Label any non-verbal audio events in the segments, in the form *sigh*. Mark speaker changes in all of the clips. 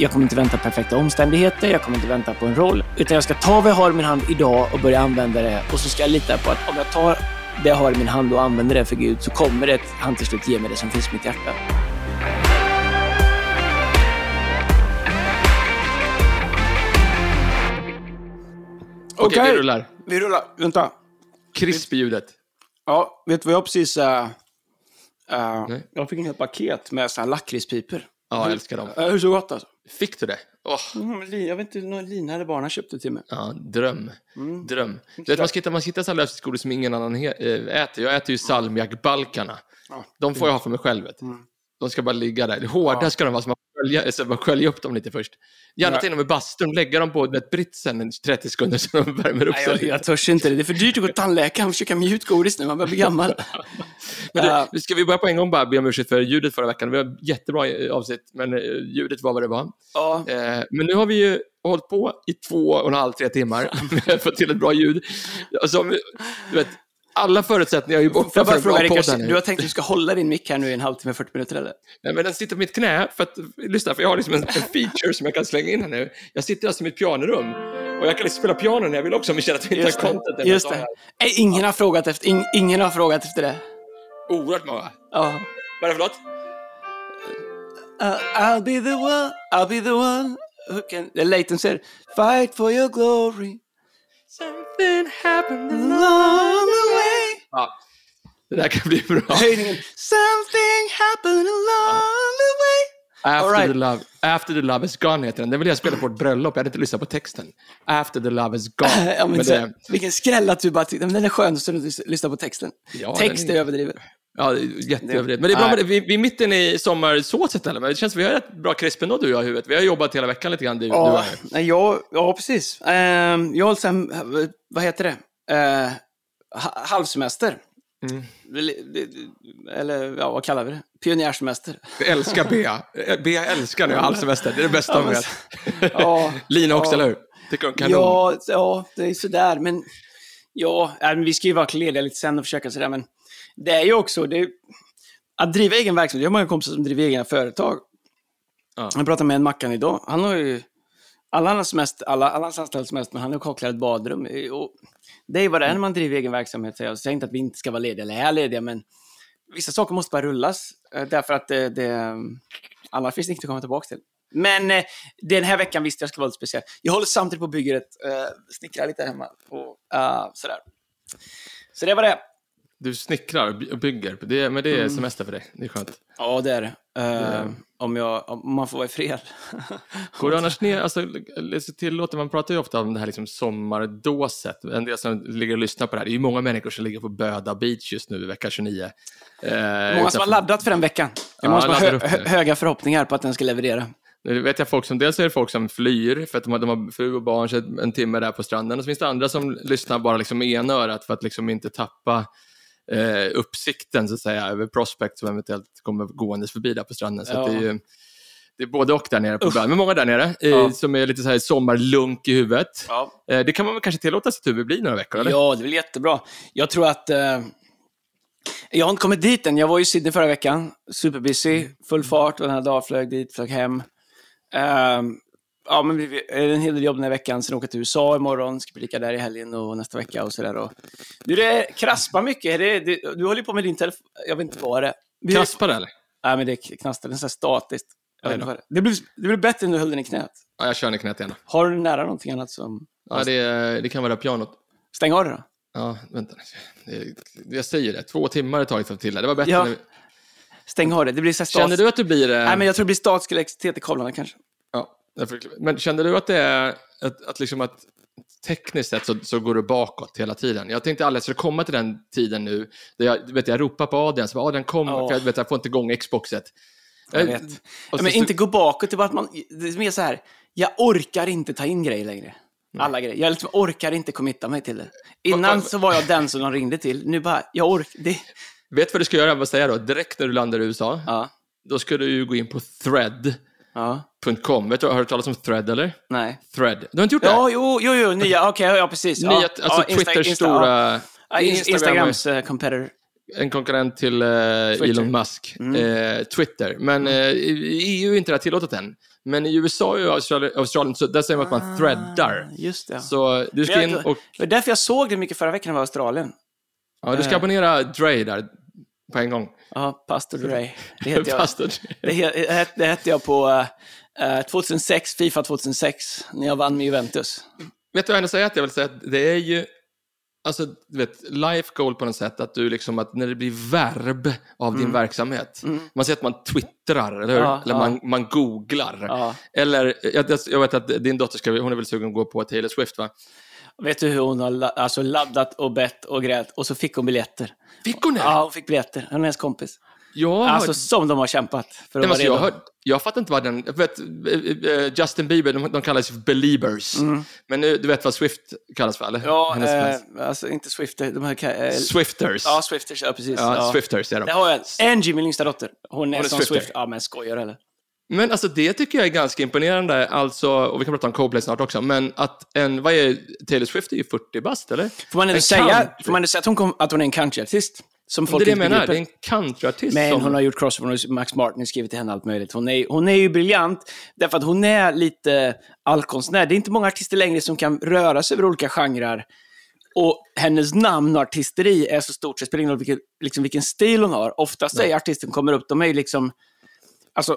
Speaker 1: jag kommer inte vänta på perfekta omständigheter, jag kommer inte vänta på en roll, utan jag ska ta vad jag har i min hand idag och börja använda det. Och så ska jag lita på att om jag tar det jag har i min hand och använder det för Gud så kommer det, han till slut ge mig det som finns i mitt hjärta.
Speaker 2: Okej,
Speaker 1: Okej.
Speaker 2: vi rullar.
Speaker 1: Vi rullar. Vänta.
Speaker 2: Krisp ljudet.
Speaker 1: Ja, vet du vad jag precis... Uh, uh, jag fick en helt paket med lakritspipor.
Speaker 2: Ja, jag älskar dem.
Speaker 1: Uh, hur så gott alltså?
Speaker 2: Fick du det?
Speaker 1: Mm, li- jag vet inte, någon Lina eller barnen köpte till mig.
Speaker 2: ja, dröm.
Speaker 1: Mm.
Speaker 2: Dröm. Du vet, man ska hitta, man ska hitta så här som ingen annan äh, äter. Jag äter ju salmiakbalkarna.
Speaker 1: Ja.
Speaker 2: De får jag ha för mig själv.
Speaker 1: Mm.
Speaker 2: De ska bara ligga där. Hårda
Speaker 1: Ja.
Speaker 2: ska de vara, så man sköljer, så man sköljer upp dem lite först. Gärna
Speaker 1: Ja.
Speaker 2: in dem i bastun, lägga dem på vet, britsen i 30 sekunder så de värmer upp
Speaker 1: Nej,
Speaker 2: sig.
Speaker 1: jag, jag törs inte det. Det är för dyrt att gå till tandläkaren och försöka mjukt godis nu. Man börjar bli gammal. *laughs*
Speaker 2: Men du, ska vi börja på en gång bara be om ursäkt för ljudet förra veckan. Vi har jättebra eh, avsnitt, men eh, ljudet var vad det var.
Speaker 1: Ja.
Speaker 2: Eh, men nu har vi ju hållit på i två och en halv, tre timmar med att *laughs* till ett bra ljud. Alltså, du vet, alla förutsättningar är ju borta
Speaker 1: jag
Speaker 2: för en bra
Speaker 1: fråga
Speaker 2: podd
Speaker 1: Rickard,
Speaker 2: här nu.
Speaker 1: du har tänkt att du ska hålla din mick här nu i en halvtimme, 40 minuter eller?
Speaker 2: Nej, men den sitter på mitt knä, för att, lyssna, för jag har liksom en, en feature som jag kan slänga in här nu. Jag sitter alltså i mitt pianorum och jag kan liksom spela piano när jag vill också om jag känner att vi inte har content.
Speaker 1: Just det. Nej, ingen, har frågat efter, ing, ingen har frågat efter det.
Speaker 2: Oerhört många.
Speaker 1: Ja.
Speaker 2: Vad är det för låt?
Speaker 1: Uh, I'll be the one, I'll be the one who can... Det är Leighton säger Fight for your glory
Speaker 2: Something happened
Speaker 1: along.
Speaker 2: Ja, det där kan bli bra.
Speaker 1: Höjningen. Something happened along the way.
Speaker 2: After,
Speaker 1: right.
Speaker 2: the love, After the love is gone heter den. Den vill jag spela på ett bröllop. Jag hade inte lyssnat på texten. After the love is gone. *laughs*
Speaker 1: Ja, men så,
Speaker 2: det,
Speaker 1: Vilken skräll att du bara tyckte, men den är skön så du lyssnar på texten.
Speaker 2: Ja,
Speaker 1: Text är
Speaker 2: är-
Speaker 1: överdrivet.
Speaker 2: ja, jätteöverdrivet. Men det är bra med det. Vi, vi är mitten i sommarsåset eller? Men det känns vi har rätt bra krisp ändå, du och jag i huvudet. Vi har jobbat hela veckan lite grann, du, du och
Speaker 1: Ja,
Speaker 2: jag.
Speaker 1: jag, ja precis. Ehm, jag har sen, vad heter det? Uh, halvsemester.
Speaker 2: Mm.
Speaker 1: Eller ja, vad kallar vi det? Pionjärsemester.
Speaker 2: Jag älskar Bea. Bea älskar har halvsemester. Det är det bästa
Speaker 1: Ja,
Speaker 2: hon vet.
Speaker 1: Ja, *laughs*
Speaker 2: Lina också,
Speaker 1: Ja.
Speaker 2: eller hur? Tycker hon kanon.
Speaker 1: ja, ja, det är sådär. Men ja, men vi ska ju vara lediga lite sen och försöka sådär. Men det är ju också, det är, att driva egen verksamhet. Jag har många kompisar som driver egna företag.
Speaker 2: Ja.
Speaker 1: Jag pratade med en Mackan idag. Han har ju alla hans semester, alla, alla hans anställda semester, men han har kaklat ett badrum. Och det är vad det är när man driver egen verksamhet. säger Jag säger inte att vi inte ska vara lediga, eller är lediga, men vissa saker måste bara rullas. eh, Därför att det, det, annars finns det inget att komma tillbaka till. Men eh, den här veckan visste jag skulle vara lite speciell. Jag håller samtidigt på att bygga ett, uh, snickrar lite hemma. Och, uh, sådär. Så det var det.
Speaker 2: Du snickrar och by- och bygger. Det, men det
Speaker 1: Mm.
Speaker 2: är semester för dig. Det är skönt.
Speaker 1: Ja, det är det. Eh, om, jag, om man får vara i fred.
Speaker 2: Går du annars ner, alltså, så tillåter, man pratar ju ofta om det här liksom sommardåset. En del som ligger och lyssnar på det här, det är ju många människor som ligger på Böda Beach just nu, vecka 29. Eh,
Speaker 1: Många som har laddat för den veckan. Det är
Speaker 2: Ja,
Speaker 1: många som har hö höga förhoppningar på att den ska leverera.
Speaker 2: Nu vet jag folk som, dels är det folk som flyr för att de har, de har fru och barn, så en timme där på stranden. Och så finns det andra som lyssnar bara liksom med ena örat för att liksom inte tappa eh, uppsikten så att säga över prospect som eventuellt kommer gåendes förbi där på stranden. Så
Speaker 1: Ja.
Speaker 2: det är ju det är både och där nere på bön. Men många där nere eh,
Speaker 1: Ja.
Speaker 2: som är lite så här sommarlunk i huvudet.
Speaker 1: Ja.
Speaker 2: Eh, det kan man väl kanske tillåta sitt huvud bli några veckor, eller?
Speaker 1: Ja, det blir jättebra. Jag tror att... Eh, jag har inte kommit dit än. Jag var i Sydney förra veckan. Superbusy, full fart. Och den här dagen flög dit, flög hem. Ehm, ja, men vi- det är en hel del jobb den här veckan. Sen jag till USA imorgon. Ska predika där i helgen och nästa vecka och sådär. Du, det kraspar mycket. Det, det, du håller ju på med din telefon. Jag vet inte vad det är. Vi-
Speaker 2: Kraspar eller?
Speaker 1: Nej, men det knastrar. Det är så statiskt. Det, det, blir, det blir bättre än du höll den i knät.
Speaker 2: Ja, jag kör den i knät igen.
Speaker 1: Har du nära någonting annat som...
Speaker 2: Ja, det, det kan vara pianot.
Speaker 1: Stäng av det då.
Speaker 2: Ja, vänta. Det- Jag säger det, två timmar har det tagit att till det. Det var bättre
Speaker 1: Ja.
Speaker 2: när vi...
Speaker 1: Stäng av det. Det blir så stats...
Speaker 2: Känner du att du blir... eh,
Speaker 1: Nej, men jag tror det blir statisk elektricitet i kablarna kanske.
Speaker 2: Men kände du att det är att, att, liksom att tekniskt sett så, så går det bakåt hela tiden? Jag tänkte jag skulle komma till den tiden nu där jag, du vet, jag ropar på Adrian, så Adrian kom,
Speaker 1: Ja.
Speaker 2: för jag, vet, jag får inte igång Xboxet.
Speaker 1: Jag
Speaker 2: Eh,
Speaker 1: vet.
Speaker 2: och
Speaker 1: Ja,
Speaker 2: så-
Speaker 1: men
Speaker 2: så-
Speaker 1: inte gå bakåt, det är bara att man... Det är mer så här, jag orkar inte ta in grejer längre. Alla grejer. Jag liksom orkar inte committa mig till det. Innan så var jag den som de ringde till. Nu bara, jag orkar... Det...
Speaker 2: Vet vad du ska göra? Vad säger jag då? Direkt när du landar i USA,
Speaker 1: Ja.
Speaker 2: då ska du ju gå in på thread.com.
Speaker 1: Ja.
Speaker 2: Vet du, har du talas om thread eller?
Speaker 1: Nej.
Speaker 2: Thread. Du har inte gjort det?
Speaker 1: Ja, jo, jo, jo, nya, okej, ja, precis. Ja,
Speaker 2: Nya, alltså
Speaker 1: ja,
Speaker 2: Twitters
Speaker 1: Insta-
Speaker 2: stora...
Speaker 1: Ja, In-
Speaker 2: Instagram-
Speaker 1: Instagrams uh, competitor.
Speaker 2: en konkurrent till eh, Elon Musk,
Speaker 1: Mm.
Speaker 2: eh, Twitter. Men eh, i EU är inte det här tillåtet än. Men i USA och Australien, Australien så där säger man att man threadar.
Speaker 1: Ah, Just det.
Speaker 2: Så du ska
Speaker 1: Men
Speaker 2: in
Speaker 1: jag-
Speaker 2: och
Speaker 1: Det var därför jag såg det mycket förra veckan jag var i Australien.
Speaker 2: ja, du ska abonnera Dre där på en gång.
Speaker 1: Ja, Pastor Dre. Det heter jag.
Speaker 2: Pastor
Speaker 1: Det, det het- det hette jag på eh, 2006, Fifa 2006, när jag vann med Juventus.
Speaker 2: Vet du vad jag ändå säger? Att jag vill säga att det är ju, alltså, du vet, life goal på något sätt, att du liksom, att när det blir verb av din verksamhet, man säger att man twittrar, eller hur?
Speaker 1: Mm. Ja,
Speaker 2: eller
Speaker 1: ja.
Speaker 2: man, man googlar.
Speaker 1: Ja.
Speaker 2: Eller, jag- jag vet att din dotter ska, hon är väl sugen att gå på Taylor Swift, va?
Speaker 1: Vet du hur hon har la- alltså, laddat och bett och grät och så fick hon biljetter.
Speaker 2: Fick hon det?
Speaker 1: Ja, hon fick biljetter. Hon är hennes kompis.
Speaker 2: Ja,
Speaker 1: Alltså som de har kämpat för att
Speaker 2: Nej, men
Speaker 1: vara
Speaker 2: alltså, jag,
Speaker 1: redo.
Speaker 2: hör, jag fattar inte vad den... Jag vet, eh, eh, Justin Bieber, de, de kallas för beliebers. Men nu, du vet vad Swift kallas för, eller?
Speaker 1: Mm. Ja,
Speaker 2: Hennes
Speaker 1: eh, alltså inte Swifter. De här, eh,
Speaker 2: Swifters.
Speaker 1: ja, Swifters, ja precis.
Speaker 2: Ja,
Speaker 1: ja.
Speaker 2: Swifters är de.
Speaker 1: Det har jag. Angie, min yngsta dotter. Hon är,
Speaker 2: Hon är
Speaker 1: som
Speaker 2: Swifter.
Speaker 1: Swift. Ja, men skojar eller?
Speaker 2: Men alltså det tycker jag är ganska imponerande, alltså, och vi kan prata om Coldplay snart också, men att en, vad är, Taylor Swift är ju 40 bast, eller?
Speaker 1: Får man ändå säga, får man säga att, hon kom, att hon är en countryartist? Som
Speaker 2: Det är
Speaker 1: folk
Speaker 2: det jag menar, det är en countryartist
Speaker 1: Men
Speaker 2: som...
Speaker 1: hon har gjort crossover, har- Max Martin har skrivit till henne allt möjligt. Hon är, hon är ju briljant, därför att hon är lite allkonstnär. Det är inte många artister längre som kan röra sig över olika genrer. Och hennes namn och artisteri är så stort, så det spelar ingen roll vilken, liksom vilken stil hon har. Oftast är artisten kommer upp, de är ju liksom... Alltså,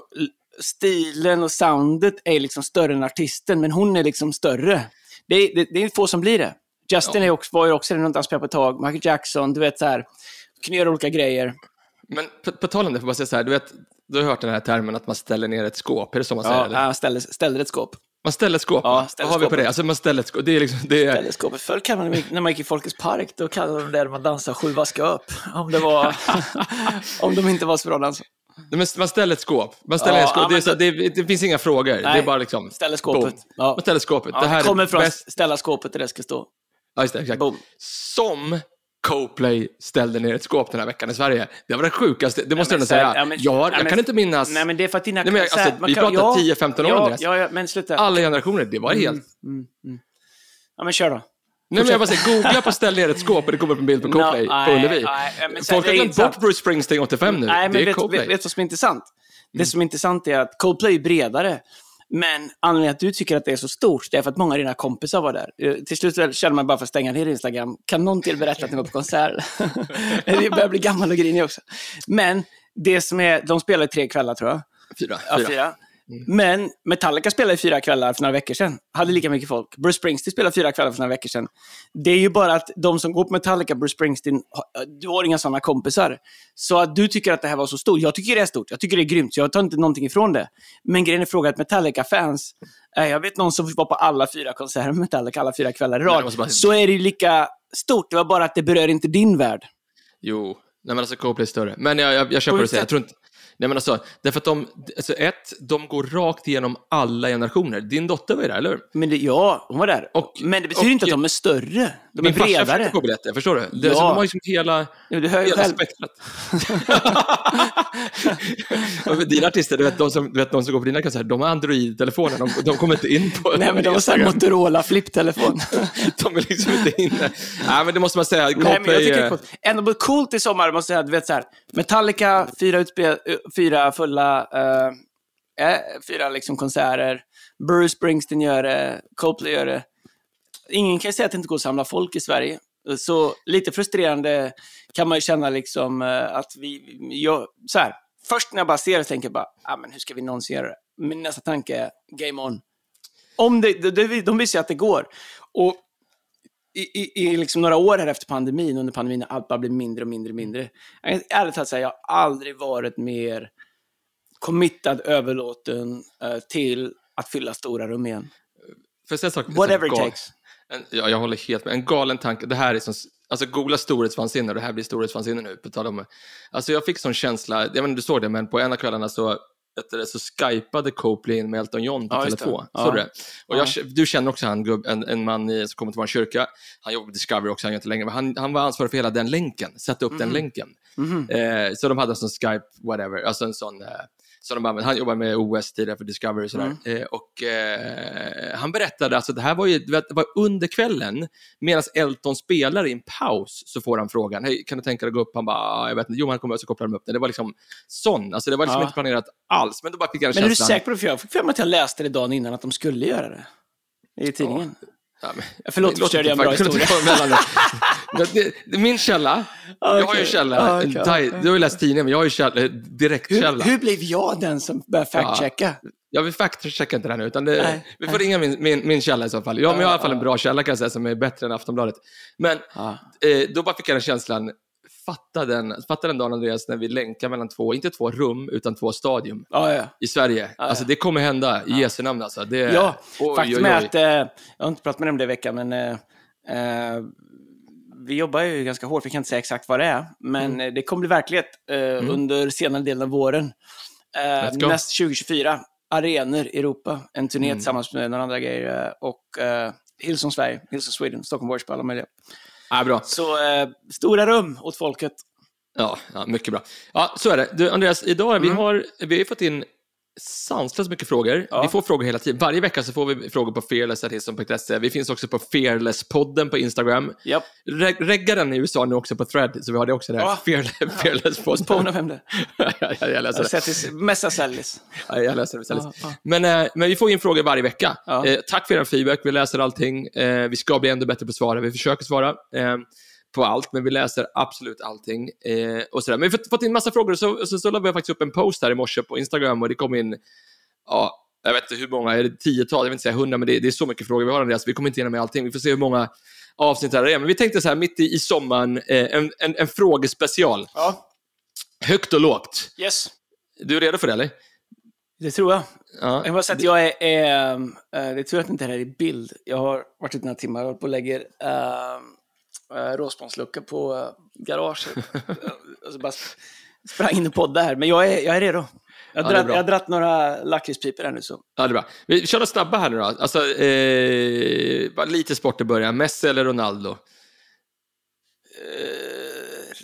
Speaker 1: stilen och soundet är liksom större än artisten, men hon är liksom större. Det är, det, det är få som blir det. Justin är också, var ju också det, spelade på ett tag. Michael Jackson, du vet så här. Kan göra olika grejer.
Speaker 2: Men på, på tal om det, får jag bara säga så här, du vet, du har hört den här termen att man ställer ner ett skåp, är det så man säger?
Speaker 1: Ja,
Speaker 2: eller?
Speaker 1: han ställde, ställde ett skåp.
Speaker 2: Man ställer ett skåp,
Speaker 1: Ja, ställer
Speaker 2: Vad har vi på det? Alltså man ställer ett skåp, det är liksom, det är...
Speaker 1: Ställde skåpet. Förr kallade man, när man gick i Folkets park, då kallade de det där man dansade sju vaska upp. Om det var... *laughs* om de inte var så bra dansare.
Speaker 2: Nej, Man ställer ett skåp. Man ställer
Speaker 1: Ja,
Speaker 2: ett skåp.
Speaker 1: ja,
Speaker 2: det, så, det, det finns inga frågor. Det är
Speaker 1: Nej,
Speaker 2: bara liksom...
Speaker 1: ställer skåpet. Ja.
Speaker 2: Man ställer skåpet. Det här
Speaker 1: kommer från
Speaker 2: bäst...
Speaker 1: ställa skåpet där det ska stå.
Speaker 2: Ja, just det, exakt.
Speaker 1: Boom.
Speaker 2: Som Coplay ställde ner ett skåp den här veckan i Sverige. Det var det sjukaste. Det måste jag ändå
Speaker 1: här-
Speaker 2: säga.
Speaker 1: ja, men-
Speaker 2: jag,
Speaker 1: ja,
Speaker 2: jag
Speaker 1: men-
Speaker 2: kan inte minnas
Speaker 1: Nej, men det är för att dina...
Speaker 2: Nej, men
Speaker 1: så här,
Speaker 2: alltså,
Speaker 1: man
Speaker 2: vi pratar 10-15 år,
Speaker 1: ja,
Speaker 2: Andreas.
Speaker 1: ja, ja, men sluta.
Speaker 2: alla generationer. Det var helt...
Speaker 1: Mm, mm. Ja, men kör då.
Speaker 2: Nej, men jag bara säger, googla på ställ ner ett skåp och det kommer upp en bild på
Speaker 1: No,
Speaker 2: Coplay
Speaker 1: nej,
Speaker 2: på Ullevi. Folk har glömt bort Bruce Springsteen 85 nu.
Speaker 1: Nej, men
Speaker 2: det är
Speaker 1: vet,
Speaker 2: Coldplay.
Speaker 1: vet, du vad som är intressant? Det som är intressant är att Coldplay är bredare. Men anledningen att du tycker att det är så stort, det är för att många av dina kompisar var där. Eh, Till slut känner man bara för att stänga ner Instagram. Kan någon till berätta att ni var på konsert? *laughs* det börjar bli gammal och grinig också. Men det som är, de spelar tre kvällar tror jag.
Speaker 2: Fyra.
Speaker 1: Ja,
Speaker 2: fyra.
Speaker 1: fyra. Men Metallica spelade fyra kvällar för några veckor sedan. Hade lika mycket folk. Bruce Springsteen spelade fyra kvällar för några veckor sedan. Det är ju bara att de som går på Metallica, Bruce Springsteen, du har inga sådana kompisar. Så att du tycker att det här var så stort. Jag tycker det är stort. Jag tycker det är grymt. Så jag tar inte någonting ifrån det. Men grejen är frågan att Metallica-fans, eh, jag vet någon som var på alla fyra konserter med Metallica, alla fyra kvällar i rad.
Speaker 2: bara-
Speaker 1: Så är det ju lika stort. Det var bara att det berör inte din värld.
Speaker 2: Jo, nej men alltså Coldplay är större. Men jag, jag, jag köper vad du säger. Jag tror inte... Nej men alltså, därför att de, alltså ett, de går rakt igenom alla generationer. Din dotter var ju där, eller hur?
Speaker 1: Men det, ja, hon var där.
Speaker 2: Och-
Speaker 1: men det betyder
Speaker 2: och-
Speaker 1: inte att de är större. De är
Speaker 2: Min farsa
Speaker 1: bredare.
Speaker 2: försökte få biljetter, förstår du? Det,
Speaker 1: Ja.
Speaker 2: så de har liksom hela,
Speaker 1: Ja, Du hör ju
Speaker 2: hela
Speaker 1: själv.
Speaker 2: spektrat. *laughs* Dina artister, du vet, de som, du vet, de som går på dina konserter, de har Android-telefoner, de, de kommer inte in på
Speaker 1: Nej, men det var så här
Speaker 2: Instagram.
Speaker 1: Motorola flipptelefon. *laughs*
Speaker 2: De är liksom inte inne. Nej, men det måste man säga.
Speaker 1: Nej, men jag tycker det är
Speaker 2: eh,
Speaker 1: coolt. Ändå coolt i sommar, måste jag säga. Du vet så här, Metallica, fyra, utspel, fyra fulla, uh, fyra liksom konserter. Bruce Springsteen gör det, Coldplay gör det. Ingen kan säga att det inte går att samla folk i Sverige. Så lite frustrerande kan man ju känna liksom eh, att vi, jag, så här, först när jag bara ser det tänker jag bara, ah, men hur ska vi någonsin göra det? Min nästa tanke är, game on. Om det, det, de visar ju att det går. Och i, i, i liksom några år här efter pandemin, under pandemin, när allt bara blir mindre och mindre och mindre. Jag ärligt talat säga, jag har aldrig varit mer committad, överlåten eh, till att fylla stora rum igen.
Speaker 2: Får jag säga en sak?
Speaker 1: Whatever it takes.
Speaker 2: En, ja, jag håller helt med. En galen tanke. Det här är som, alltså googla storhetsvansinne och det här blir storhetsvansinne nu. På tal om, alltså jag fick sån känsla, jag vet inte om du såg det, men på en av kvällarna så, det, så skypade Copley in med Elton John på
Speaker 1: Ja,
Speaker 2: telefon.
Speaker 1: Ja.
Speaker 2: Det? Och jag,
Speaker 1: Ja.
Speaker 2: du känner också han, gubb, en, en man i, som kommer till vår kyrka. Han jobbar på Discovery också, han gör inte längre, han, han var ansvarig för hela den länken, sätta upp den länken.
Speaker 1: Mhm.
Speaker 2: Eh, så de hade en sån Skype, whatever, alltså en sån, eh, som de använder. Han jobbar med OS tidigare för Discovery och sådär.
Speaker 1: Mm.
Speaker 2: Eh, och eh, han berättade, alltså det här var ju det var under kvällen, medan Elton spelar i en paus, så får han frågan, hej, kan du tänka dig att gå upp? Han bara, "Ah, jag vet inte, jo, han kommer, så kopplar de upp det. Det var liksom sån, alltså det var liksom
Speaker 1: Ja.
Speaker 2: inte planerat alls, men då bara fick jag
Speaker 1: Men är du säker på det? För jag fick för mig att jag läste det dagen innan att de skulle göra det. I tidningen.
Speaker 2: Ja, men,
Speaker 1: Förlåt, förstörde jag en bra historia. *laughs*
Speaker 2: min källa, jag har ju källa,
Speaker 1: Ja, okej.
Speaker 2: du har ju läst tidningen, men jag har ju källa, direktkälla.
Speaker 1: Hur, hur blev jag den som började fact-checka?
Speaker 2: Jag vill fact-checka inte det här nu, utan det,
Speaker 1: Nej,
Speaker 2: vi får
Speaker 1: nej.
Speaker 2: ringa min, min, min källa i så fall. Ja, men jag har i alla fall en
Speaker 1: Ja,
Speaker 2: bra källa kan jag säga, som är bättre än Aftonbladet. Men
Speaker 1: Ja.
Speaker 2: eh, då bara fick jag den känslan, fatta den, fatta den dagen Andreas, när vi länkar mellan två, inte två rum, utan två stadium
Speaker 1: Ja, ja.
Speaker 2: i Sverige.
Speaker 1: Ja,
Speaker 2: Alltså det kommer hända, i Jesu namn alltså. Det,
Speaker 1: Ja,
Speaker 2: oj,
Speaker 1: faktum är att, eh, jag har inte pratat med dem det i veckan, men eh, eh, vi jobbar ju ganska hårt, vi kan inte säga exakt vad det är, men
Speaker 2: Mm.
Speaker 1: det kommer bli verklighet eh, under senare delen av våren. Eh, näst 2024, arenor i Europa, en turné
Speaker 2: Mm.
Speaker 1: tillsammans med några andra grejer och Hillsong Sverige, Hillsong Sweden, Stockholm Worship, alla möjliga.
Speaker 2: Ja, bra.
Speaker 1: Så eh, stora rum åt folket.
Speaker 2: Ja, ja, mycket bra. Ja, så är det. Du, Andreas, idag vi
Speaker 1: Mm.
Speaker 2: har vi har fått in sanslöst mycket frågor.
Speaker 1: Ja.
Speaker 2: Vi får frågor hela tiden. Varje vecka så får vi frågor på fearless.se. Vi finns också på Fearless-podden på Instagram.
Speaker 1: Japp,
Speaker 2: Re regga den i USA nu också på Thread, så vi har det också där.
Speaker 1: Ja.
Speaker 2: Fearless, Fearless-podden.
Speaker 1: spåna vem det är. *laughs*
Speaker 2: ja, jag, jag
Speaker 1: Jag
Speaker 2: läser det.
Speaker 1: mesta säljs.
Speaker 2: Ja, jag läser det.
Speaker 1: Ja, ja.
Speaker 2: Men, eh, men vi får in frågor varje vecka.
Speaker 1: Ja.
Speaker 2: Eh, tack för er feedback, vi läser allting. Eh, vi ska bli ännu bättre på att svara. Vi försöker svara eh, på allt, men vi läser absolut allting. Eh, och sådär. Men vi har fått- in massa frågor, så, så, så la vi faktiskt upp en post här i morse på Instagram och det kom in, ja, jag vet inte hur många, är det tiotal, jag vill inte säga hundra, men det, det är så mycket frågor vi har Andreas, vi kommer inte hinna med allting. Vi får se hur många avsnitt det är. Men vi tänkte så här, mitt i, i sommaren, eh, en, en, en frågespecial.
Speaker 1: Ja,
Speaker 2: Högt och lågt.
Speaker 1: yes.
Speaker 2: Du är redo för det, eller?
Speaker 1: Det tror jag.
Speaker 2: Ja.
Speaker 1: Jag bara säga att jag är, är äh, det är tur att det inte är här i bild. Jag har varit ute några timmar och hållit på och lägger äh, äh, råspånslucka på äh, garaget. och *laughs* så bara sp- sprang in och poddade här. Men jag är, jag är redo. Jag
Speaker 2: Ja,
Speaker 1: har,
Speaker 2: det är
Speaker 1: dratt, några lakritspipor här nu. Så.
Speaker 2: Ja, det är bra. Vi kör några snabba här nu då. Alltså, eh, bara lite sport i början. Messi eller Ronaldo?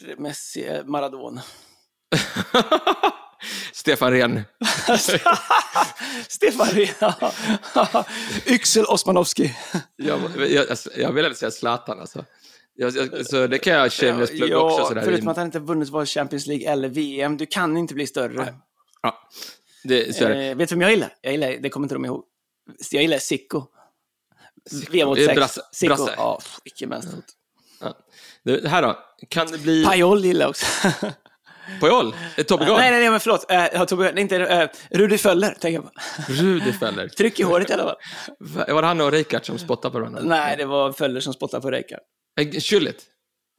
Speaker 1: Äh, Messi, äh, Maradona. *laughs*
Speaker 2: Stefan Rehn. *laughs*
Speaker 1: Stefan Rehn. Yxel Osmanowski.
Speaker 2: Jag, jag, alltså, jag vill aldrig säga Zlatan alltså. Jag, jag, så det kan jag shameless plugga
Speaker 1: ja,
Speaker 2: också. Sådär.
Speaker 1: förutom att han inte vunnit vare Champions League eller VM. Du kan inte bli större.
Speaker 2: Ja, det, så.
Speaker 1: Eh, vet du vem jag gillar? Jag gillar, det kommer inte de ihåg. Jag gillar Sicko. VM
Speaker 2: Det är
Speaker 1: 86.
Speaker 2: brasse-
Speaker 1: Sicko. Ja, vilken vänsterfot.
Speaker 2: Det, det här då? Kan det bli...
Speaker 1: Pajol gillar jag också. *laughs*
Speaker 2: Pojol? Eh, Tobbe
Speaker 1: nej,
Speaker 2: Gard?
Speaker 1: nej, nej, men förlåt. Uh, nej, inte, uh, Rudi Föller, tänker jag på.
Speaker 2: Rudi Feller. *laughs*
Speaker 1: Tryck i håret i alla fall.
Speaker 2: Va- Var det han och Reykart som spottade på varandra?
Speaker 1: Nej, det var Föller som spottade på Reykjard.
Speaker 2: Eh, Schüllit?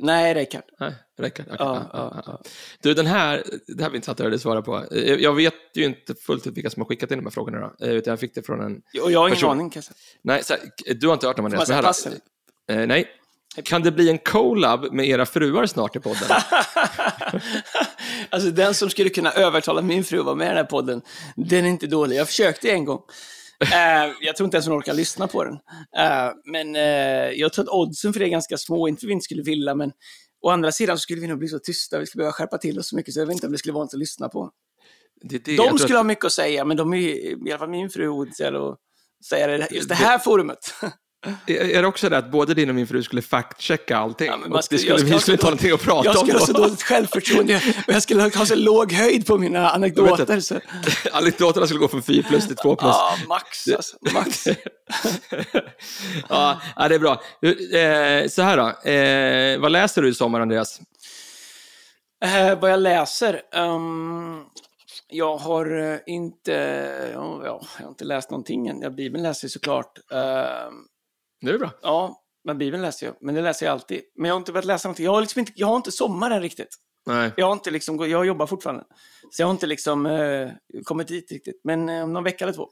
Speaker 1: Nej, Reykjard.
Speaker 2: Nej, Reykart. okej.
Speaker 1: Ja,
Speaker 2: Ja, ja. Du, den här, det här blir intressant att höra dig svara på. Eh, Jag vet ju inte fullt ut vilka som har skickat in de här frågorna. Då. Eh, Utan jag fick det från en...
Speaker 1: Och jag har ingen aning, kan jag säga.
Speaker 2: Nej, här, du har inte hört
Speaker 1: Får
Speaker 2: Andreas.
Speaker 1: man
Speaker 2: men
Speaker 1: säga
Speaker 2: här
Speaker 1: pass.
Speaker 2: Eh, nej. Kan det bli en collab med era fruar snart i podden? *laughs*
Speaker 1: alltså den som skulle kunna övertala min fru att vara med i den här podden, den är inte dålig. Jag försökte en gång. *laughs* Eh, jag tror inte ens hon orkar lyssna på den. Eh, men eh, jag tror att oddsen för det är ganska små, inte för vi inte skulle vilja, men å andra sidan så skulle vi nog bli så tysta, vi skulle behöva skärpa till oss så mycket, så jag vet inte om det skulle vara något att lyssna på.
Speaker 2: Det det,
Speaker 1: De skulle
Speaker 2: att,
Speaker 1: ha mycket att säga, men de är i alla fall min fru är ointresserad av att säga det, just det här forumet. *laughs*
Speaker 2: är det också det att både din och min fru skulle fact-checka allting?
Speaker 1: Ja, man skulle-
Speaker 2: skulle,
Speaker 1: jag
Speaker 2: vi
Speaker 1: skulle-
Speaker 2: inte ha någonting att prata
Speaker 1: Jag
Speaker 2: om
Speaker 1: skulle ha så dåligt självförtroende och jag skulle ha så låg höjd på mina
Speaker 2: Jag
Speaker 1: anekdoter. Så. *laughs*
Speaker 2: Anekdoterna skulle gå från 4 plus till 2 plus.
Speaker 1: Ja, max alltså. Max. *laughs*
Speaker 2: ja, det är bra. Eh, så här då, eh, vad läser du i sommar, Andreas?
Speaker 1: Eh, vad jag läser? Ehm, jag har eh, inte, ja, ja, jag har inte läst någonting än. Bibeln läser jag såklart.
Speaker 2: Det är bra.
Speaker 1: ja, men Bibeln läser jag. Men det läser jag alltid. Men jag har inte börjat läsa någonting. Jag har, liksom inte, jag har inte sommaren riktigt.
Speaker 2: Nej.
Speaker 1: Jag har inte liksom, jag jobbar fortfarande. Så jag har inte liksom eh, kommit dit riktigt. Men eh, om någon vecka eller två.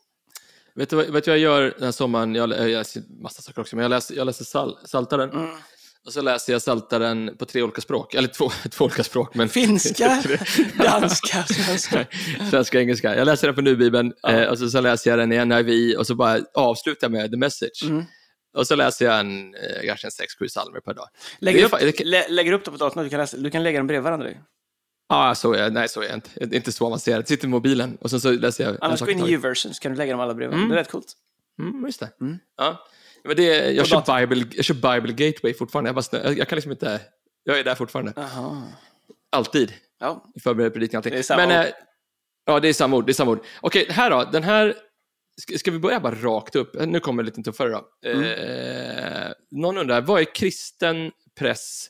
Speaker 2: Vet du, vad- vet du vad jag gör den här sommaren? Jag, jag läser massa saker också, men jag läser, jag läser sal, Saltaren.
Speaker 1: Mm.
Speaker 2: Och så läser jag Saltaren på tre olika språk. Eller två, *laughs* två olika språk, men...
Speaker 1: Finska, *laughs* *laughs* danska, svenska.
Speaker 2: Svenska engelska. Jag läser den på Nu-bibeln
Speaker 1: Ja.
Speaker 2: eh, och så, så läser jag den i NIV och så bara avslutar jag med The Message.
Speaker 1: Mm.
Speaker 2: Och så läser jag en, eh, kanske en sex, sju psalmer per dag.
Speaker 1: Lägger,
Speaker 2: Det
Speaker 1: upp,
Speaker 2: det
Speaker 1: lä, lägger upp det på datorn, du kan, läsa, du kan lägga dem bredvid varandra.
Speaker 2: Ja, så är. Nej, så är jag inte. Jag är inte så avancerad. Jag sitter i mobilen och sen så läser jag
Speaker 1: Annars gå
Speaker 2: i
Speaker 1: in i. U-version så kan du lägga dem alla bredvid.
Speaker 2: Mm.
Speaker 1: Det är rätt coolt.
Speaker 2: Mm, just det.
Speaker 1: Mm.
Speaker 2: Ja. Men det, jag, kör. Bible, jag kör Bible Gateway fortfarande. Jag, bara, jag, jag kan liksom inte... Jag är där fortfarande.
Speaker 1: Jaha.
Speaker 2: Alltid.
Speaker 1: Ja.
Speaker 2: Förbereder predikan allting.
Speaker 1: Det är samma
Speaker 2: Men,
Speaker 1: ord.
Speaker 2: eh, ja, det är samma ord. Det är samma ord. Okej, här då. Den här... Ska, vi börja bara rakt upp? Nu kommer det lite tuffare då.
Speaker 1: Mm.
Speaker 2: Eh, någon undrar, vad är kristen press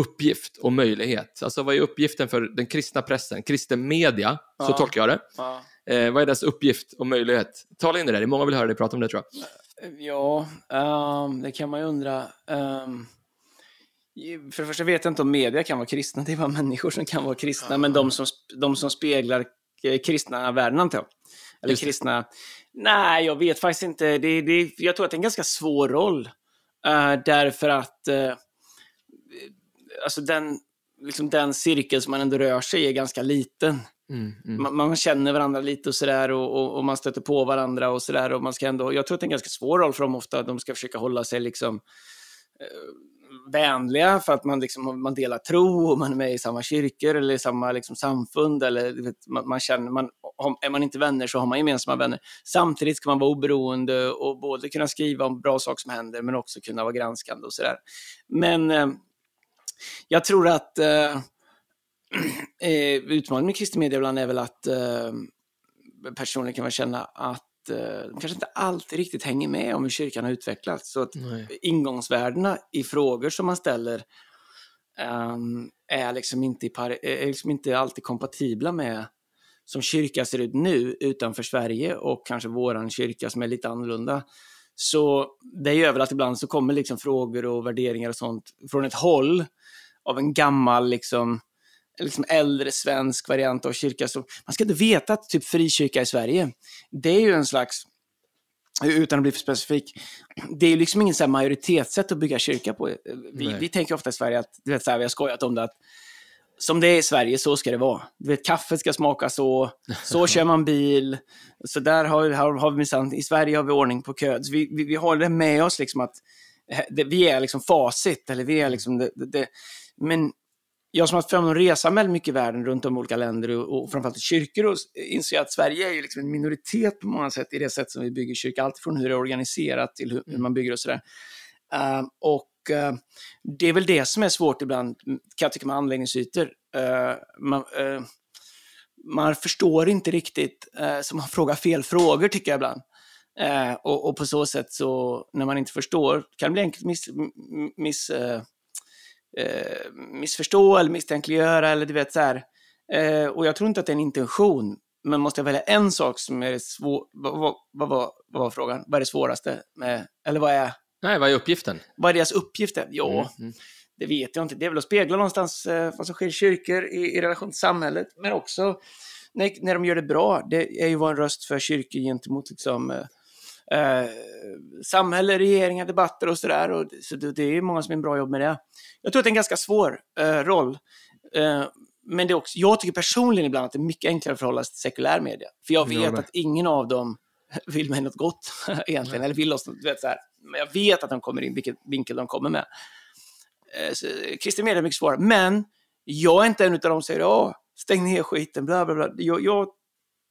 Speaker 2: uppgift och möjlighet? Alltså vad är uppgiften för den kristna pressen? Kristen media, så
Speaker 1: Ja.
Speaker 2: tolkar jag det.
Speaker 1: Ja.
Speaker 2: Eh, vad är dess uppgift och möjlighet? Tala in det där, det är många vill höra dig prata om det tror jag.
Speaker 1: Ja, ehm, det kan man ju undra. Ehm, för det första vet jag inte om media kan vara kristna. Det är bara människor som kan vara kristna. Men de som, de som speglar eh, kristna värden, antar jag. Eller kristna... Nej, jag vet faktiskt inte. Det, det, jag tror att det är en ganska svår roll. Eh, därför att eh, alltså den, liksom den cirkel som man ändå rör sig i är ganska liten
Speaker 2: Mm, mm.
Speaker 1: man, man känner varandra lite och sådär och, och, och man stöter på varandra och sådär. Och man ska ändå, jag tror att det är en ganska svår roll för dem ofta. De ska försöka hålla sig liksom eh, vänliga för att man, liksom, man delar tro och man är med i samma kyrkor eller i samma liksom, samfund. Eller, vet, man, man känner, man, är man inte vänner så har man gemensamma vänner. Samtidigt ska man vara oberoende och både kunna skriva om bra saker som händer men också kunna vara granskande och sådär. Men eh, jag tror att eh, *clears throat* eh, utmaningen med kristen media ibland är väl att eh, personer kan väl känna att eh, de kanske inte alltid riktigt hänger med om hur kyrkan har utvecklats. Så att
Speaker 2: Nej.
Speaker 1: ingångsvärdena i frågor som man ställer ehm, är, liksom inte är liksom inte alltid kompatibla med som kyrka ser ut nu utanför Sverige och kanske våran kyrka som är lite annorlunda. Så det gör väl att ibland så kommer liksom frågor och värderingar och sånt från ett håll av en gammal liksom liksom äldre svensk variant av kyrka. Så man ska inte veta att typ frikyrka i Sverige, det är ju en slags, utan att bli för specifik, det är ju liksom ingen så här majoritetssätt att bygga kyrka på. Vi, vi tänker ofta i Sverige att, du vet så här, vi har skojat om det, att som det är i Sverige, så ska det vara. Du vet, kaffet ska smaka så, så *laughs* kör man bil, så där har, har, har vi minsann, i Sverige har vi ordning på kö. Vi, vi, vi har det med oss, liksom att eh, det, vi är liksom facit, eller vi är liksom det, det, det. Men jag som har haft förmånen att resa väldigt mycket i världen runt om i olika länder och, och framförallt i kyrkor och inser att Sverige är ju liksom en minoritet på många sätt i det sätt som vi bygger kyrka. Allt från hur det är organiserat till hur, hur man bygger och sådär. Uh, och Eh, det är väl det som är svårt ibland, kan jag tycka, med anläggningsytor. Eh, man, eh, man förstår inte riktigt, så man *laughs* frågar fel frågor tycker jag ibland. Och, och på så sätt så, när man inte förstår, kan det bli enkelt miss, miss missförstå eller misstänkliggöra eller du vet så här. Och jag tror inte att det är en intention. Men måste jag välja en sak som är svår, vad, vad, vad, var- vad var frågan? Vad är det svåraste med, eller vad är,
Speaker 2: Nej, vad är uppgiften?
Speaker 1: vad är deras uppgifter? Ja,
Speaker 2: Mm, mm.
Speaker 1: det vet jag inte. Det är väl att spegla någonstans eh, vad som sker i kyrkor i, i relation till samhället, men också när, när de gör det bra. Det är ju vara en röst för kyrkor gentemot liksom, eh, eh, samhälle, regeringar, debatter och sådär. Så det, det är många som gör en bra jobb med det. Jag tror att det är en ganska svår eh, roll. Eh, men det är också, jag tycker personligen ibland att det är mycket enklare att förhålla sig till sekulär media. För jag
Speaker 2: Jag
Speaker 1: vet
Speaker 2: med.
Speaker 1: att ingen av dem vill mig något gott *laughs* egentligen, eller vill oss du vet, så här. Men jag vet att de kommer in, vilken vinkel de kommer med. Eh, så, Kristen media är mycket svårare, men jag är inte en av dem som säger ja, stäng ner skiten, bla bla bla. Jag, jag,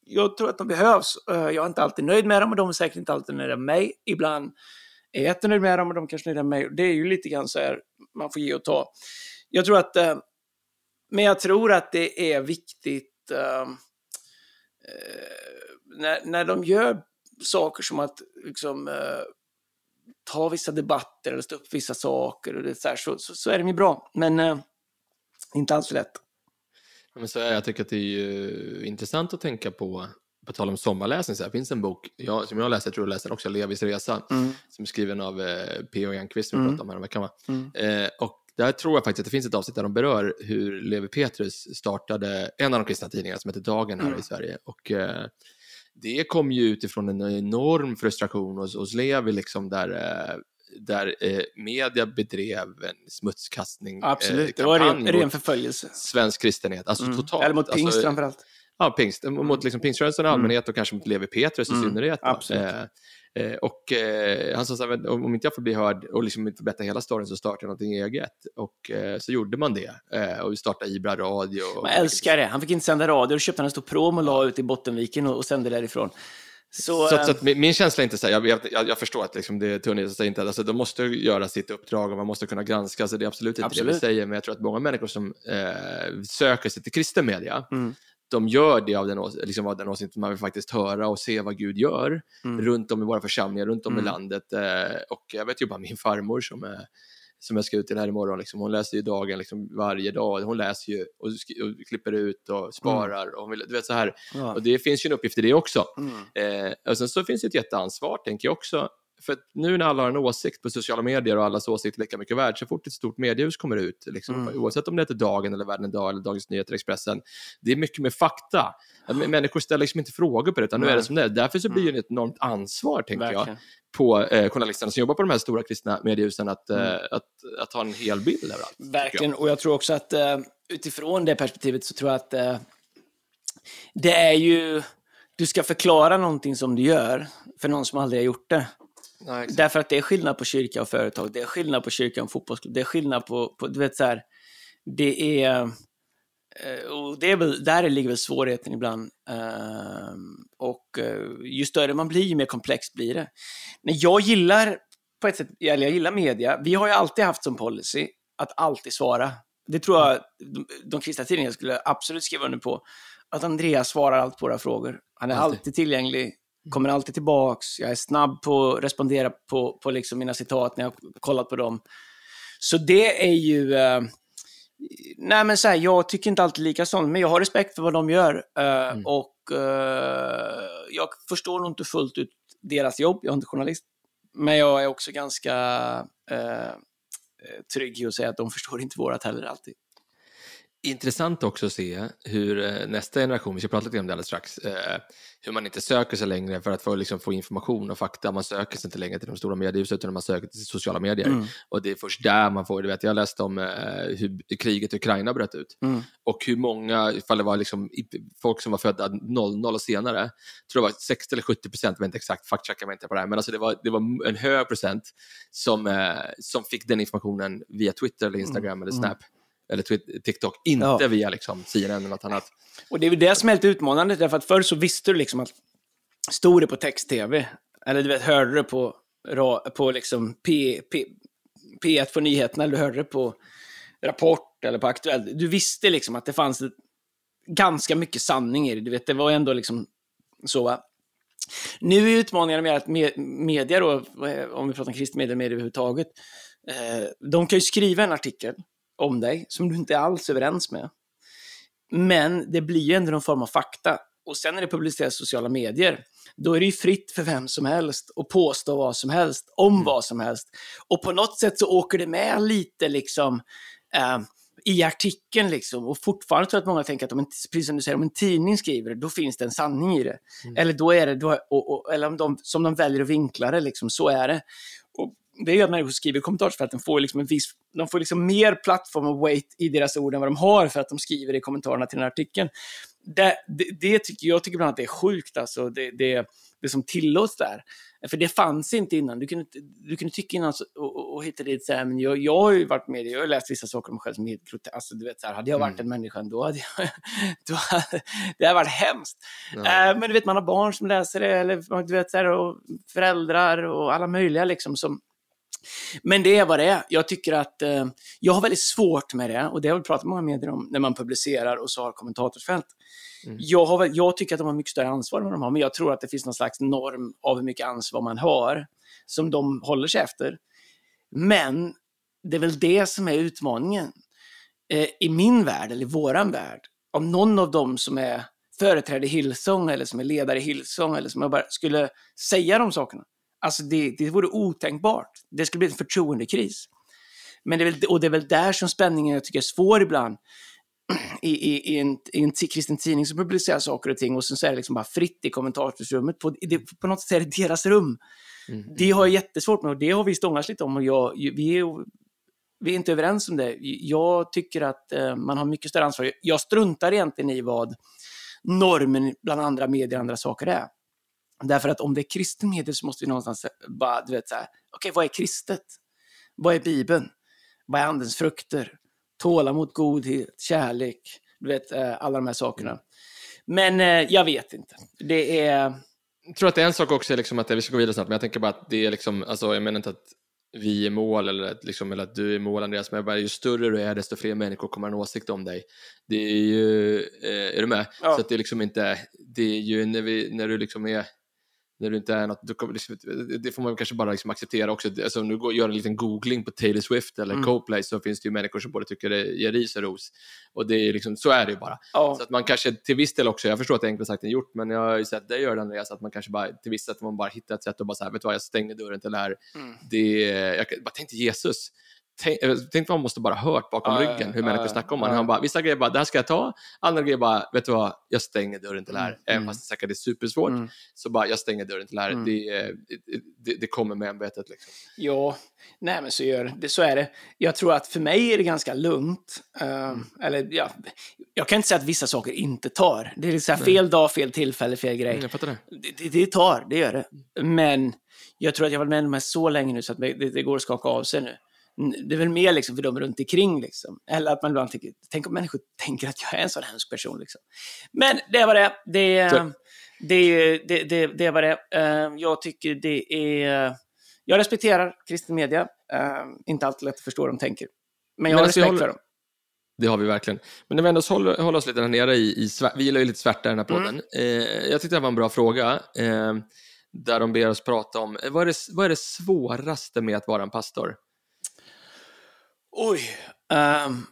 Speaker 1: jag tror att de behövs. Eh, Jag är inte alltid nöjd med dem och de är säkert inte alltid nöjda med mig. Ibland är jag jättenöjd med dem och de kanske är nöjda med mig. Det är ju lite grann så här, man får ge och ta. Jag tror att, eh, men jag tror att det är viktigt när, när de gör saker som att liksom, eh, ta vissa debatter eller stå upp vissa saker och det så, här, så, så, så är de ju bra. Men eh, inte alls så lätt.
Speaker 2: Ja, Men så är, jag tycker att det är ju intressant att tänka på, på tal om sommarläsning, så här, finns en bok jag, som jag läste, jag tror jag läste den också, Levis resa, som är skriven av eh, P.O. Enquist, som vi
Speaker 1: Mm.
Speaker 2: pratade om häromveckan.
Speaker 1: Mm.
Speaker 2: Eh, och där tror jag faktiskt att det finns ett avsnitt där de berör hur Levi Petrus startade en av de kristna tidningarna som heter Dagen här
Speaker 1: Mm.
Speaker 2: i Sverige. Och eh, det kom ju utifrån en enorm frustration hos, hos Levi, liksom där, eh, där eh, media bedrev en smutskastning.
Speaker 1: Absolut,
Speaker 2: eh,
Speaker 1: det var ren, ren förföljelse.
Speaker 2: svensk kristenhet, alltså
Speaker 1: Mm.
Speaker 2: totalt.
Speaker 1: Eller mot pingst
Speaker 2: alltså,
Speaker 1: framförallt.
Speaker 2: Ja, pingst. Mot liksom pingströrelsen i allmänhet och kanske mot Levi Petrus i
Speaker 1: Mm,
Speaker 2: synnerhet.
Speaker 1: absolut.
Speaker 2: Eh, Eh, och eh, han sa så här, om inte jag får bli hörd och liksom inte berätta hela storyn så startar jag någonting eget. Och eh, så gjorde man det. Eh, och vi startade Ibra Radio.
Speaker 1: Man älskar det. Han fick inte sända radio, då köpte han en stor prom och la ut i Bottenviken och, och sände därifrån.
Speaker 2: Så, så, så att min, min känsla är inte så här, jag, jag, jag förstår att liksom det är tunnigt, inte, alltså, de måste göra sitt uppdrag och man måste kunna granska, så det är absolut inte absolut. det vi säger, men jag tror att många människor som eh, söker sig till kristen media, mm. De gör det av den, liksom av den åsikten man vill faktiskt höra och se vad Gud gör mm. runt om i våra församlingar, runt om mm. i landet. Eh, och jag vet ju bara min farmor som är som jag ska ut till här imorgon. Liksom. Hon läser ju dagen liksom, varje dag. Hon läser ju och, och klipper ut och sparar. Mm. Och, du vet, så här. Ja. och det finns ju en uppgift i det också. Mm. Eh, och sen så finns det ett jätteansvar, tänker jag också. För nu när alla har en åsikt på sociala medier och allas åsikt är lika mycket värd, så fort ett stort mediehus kommer ut, liksom, mm. oavsett om det heter Dagen eller Världen idag eller Dagens Nyheter, Expressen, det är mycket mer fakta. Människor ställer liksom inte frågor på det, utan nu är det som det är. Därför så blir det ett enormt ansvar, tänker Verkligen. jag, på eh, journalisterna som jobbar på de här stora kristna mediehusen att, eh, mm. att, att, ha en hel bild överallt.
Speaker 1: Verkligen, jag. och jag tror också att eh, utifrån det perspektivet så tror jag att eh, det är ju, du ska förklara någonting som du gör för någon som aldrig har gjort det. Nej, Därför att det är skillnad på kyrka och företag, det är skillnad på kyrka och fotbollsklubb, det är skillnad på, på du vet så här, det är Eh, och det är väl, där ligger väl svårigheten ibland. Ehm, och eh, ju större man blir, ju mer komplext blir det. Men jag gillar, på ett sätt, eller jag gillar media. Vi har ju alltid haft som policy att alltid svara. Det tror jag de, de kristna tidningarna skulle absolut skriva under på. Att Andreas svarar alltid på våra frågor. Han är alltid, alltid tillgänglig, kommer alltid tillbaks. Jag är snabb på att respondera på, på liksom mina citat när jag har kollat på dem. Så det är ju... Uh, Nej, men så här, jag tycker inte alltid lika sånt, men jag har respekt för vad de gör. Uh, mm. Och uh, jag förstår nog inte fullt ut deras jobb, jag är inte journalist. Men jag är också ganska uh, trygg i att säga att de förstår inte vårat heller alltid.
Speaker 2: Intressant också att se hur nästa generation, vi ska prata lite om det alldeles strax, hur man inte söker sig längre för att få, liksom, få information och fakta. Man söker sig inte längre till de stora mediehusen utan man söker till sociala medier. Mm. Och det är först där man får, du vet, jag läste om eh, hur kriget i Ukraina bröt ut mm. och hur många, ifall det var liksom, folk som var födda 00 och senare, tror det var 60 eller 70 procent, jag vet inte exakt, faktchecka mig inte på det här, men alltså det, var, det var en hög procent som, eh, som fick den informationen via Twitter eller Instagram mm. eller Snap. Eller TikTok, inte ja. via liksom, CNN eller något annat.
Speaker 1: Och det är väl det som är lite utmanande, därför att förr så visste du liksom att stod det på text-tv, eller du vet, hörde du på, på liksom P, P, P1 på nyheterna, eller du hörde det på Rapport eller på Aktuellt. Du visste liksom att det fanns ganska mycket sanning i det. Du vet, det var ändå liksom så. Va? Nu är utmaningen med att media, då, om vi pratar om kristna medier överhuvudtaget, eh, de kan ju skriva en artikel om dig som du inte är alls överens med. Men det blir ju ändå någon form av fakta. Och sen när det publiceras i sociala medier, då är det ju fritt för vem som helst att påstå vad som helst om mm. vad som helst. Och på något sätt så åker det med lite liksom eh, i artikeln liksom. Och fortfarande tror jag att många tänker att om en, precis som du säger, om en tidning skriver det, då finns det en sanning i det. Mm. Eller då är det, då, och, och, eller om de, som de väljer att vinkla det, liksom, så är det. Och det är ju att människor skriver i kommentarsfälten får liksom en viss, de får liksom mer plattform och weight i deras ord än vad de har för att de skriver i kommentarerna till den här artikeln. Det, det, det tycker jag tycker bland annat det är sjukt, alltså, det, det, det som tillåts där. För det fanns inte innan. Du kunde, du kunde tycka innan och, och, och hitta dit så här, men jag, jag har ju varit med, jag har läst vissa saker om mig själv som är helt groteska. Alltså, du vet, så här, hade jag varit mm. en människa då hade jag, *laughs* då hade, det hade varit hemskt. Ja. Äh, men du vet, man har barn som läser det, eller du vet, så här, och föräldrar och alla möjliga liksom som, men det är vad det är. Jag tycker att eh, jag har väldigt svårt med det och det har vi pratat med många medier om när man publicerar och så har kommentatorsfält. Mm. Jag, har, jag tycker att de har mycket större ansvar än vad de har, men jag tror att det finns någon slags norm av hur mycket ansvar man har som de håller sig efter. Men det är väl det som är utmaningen. Eh, I min värld, eller i våran värld, om någon av dem som är företräder Hillsong eller som är ledare i Hillsong eller som jag bara skulle säga de sakerna, Alltså det, det vore otänkbart. Det skulle bli en förtroendekris. Men det är väl, och det är väl där som spänningen jag tycker är svår ibland. I, i, i, en, i en kristen tidning som publicerar saker och ting och sen så är det liksom bara fritt i kommentarsrummet. På, det, på något sätt är det deras rum. Mm. Det har jag jättesvårt med och det har vi stångats lite om och jag, vi, är, vi är inte överens om det. Jag tycker att eh, man har mycket större ansvar. Jag struntar egentligen i vad normen bland andra medier och andra saker är. Därför att om det är kristen media så måste vi någonstans bara, du vet så här, okej, vad är kristet? Vad är Bibeln? Vad är andens frukter? Tålamod, godhet, kärlek, du vet, eh, alla de här sakerna. Men eh, jag vet inte. Det är...
Speaker 2: Jag tror att det är en sak också, liksom att vi ska gå vidare snabbt, men jag tänker bara att det är liksom, alltså jag menar inte att vi är mål eller att, liksom, eller att du är mål Andreas, men bara, ju större du är desto fler människor kommer ha en åsikt om dig. Det är ju, eh, är du med?
Speaker 1: Ja.
Speaker 2: Så att det är liksom inte, det är ju när, vi, när du liksom är när du inte är något, liksom, det får man kanske bara liksom acceptera också. Alltså, om du går, gör en liten googling på Taylor Swift eller
Speaker 1: Mm.
Speaker 2: Coldplay så finns det ju människor som både tycker det ger ris och ros. Och det är liksom, så är det ju bara.
Speaker 1: Ja,
Speaker 2: Så att man kanske till viss del också, jag förstår att det är enklare sagt än gjort, men jag har ju sett dig göra det Andreas, att man kanske bara till viss del att man bara hittar ett sätt att bara säga, vet du vad, jag stänger dörren till det här.
Speaker 1: Mm.
Speaker 2: Det, jag bara tänkte Jesus, tänk, eh, tänk vad man måste bara hört bakom
Speaker 1: ja,
Speaker 2: ryggen hur
Speaker 1: ja,
Speaker 2: människor snackar om honom. Han bara, vissa grejer bara, det här ska jag ta, andra grejer bara, vet du vad, jag stänger dörren till det här.
Speaker 1: Mm,
Speaker 2: Även
Speaker 1: mm.
Speaker 2: fast det säkert är supersvårt,
Speaker 1: Mm.
Speaker 2: så bara, jag stänger dörren till det här.
Speaker 1: Mm.
Speaker 2: Det, eh, det, det kommer med ämbetet liksom.
Speaker 1: Ja, nej men så gör det. Så är det. Jag tror att för mig är det ganska lugnt. Uh, Eller ja, jag kan inte säga att vissa saker inte tar. Det är så här fel dag, fel tillfälle, fel grej.
Speaker 2: Jag fattar det.
Speaker 1: Det, det, det tar, det gör det. Men jag tror att jag har varit med om det här så länge nu så att det, det går att skaka av sig nu. Det är väl mer liksom för dem runt omkring liksom. Eller att man ibland tänker, tänk om människor tänker att jag är en sån hemsk person liksom. Men det var det. Det,
Speaker 2: Så-
Speaker 1: det, det, det, det var det. Eh, Jag tycker det är... Jag respekterar kristen media. Eh, Inte alltid lätt att förstå hur de tänker. Men jag
Speaker 2: Men
Speaker 1: har
Speaker 2: alltså,
Speaker 1: respekt
Speaker 2: håller-
Speaker 1: för dem.
Speaker 2: Det har vi verkligen. Men när vi ändå håller, håller oss lite där nere i, i vi gillar ju lite svärta i den här
Speaker 1: Mm.
Speaker 2: podden. Eh, jag tyckte det var en bra fråga, eh, där de ber oss prata om, eh, vad är, det, vad är det svåraste med att vara en pastor?
Speaker 1: Oj. ehm,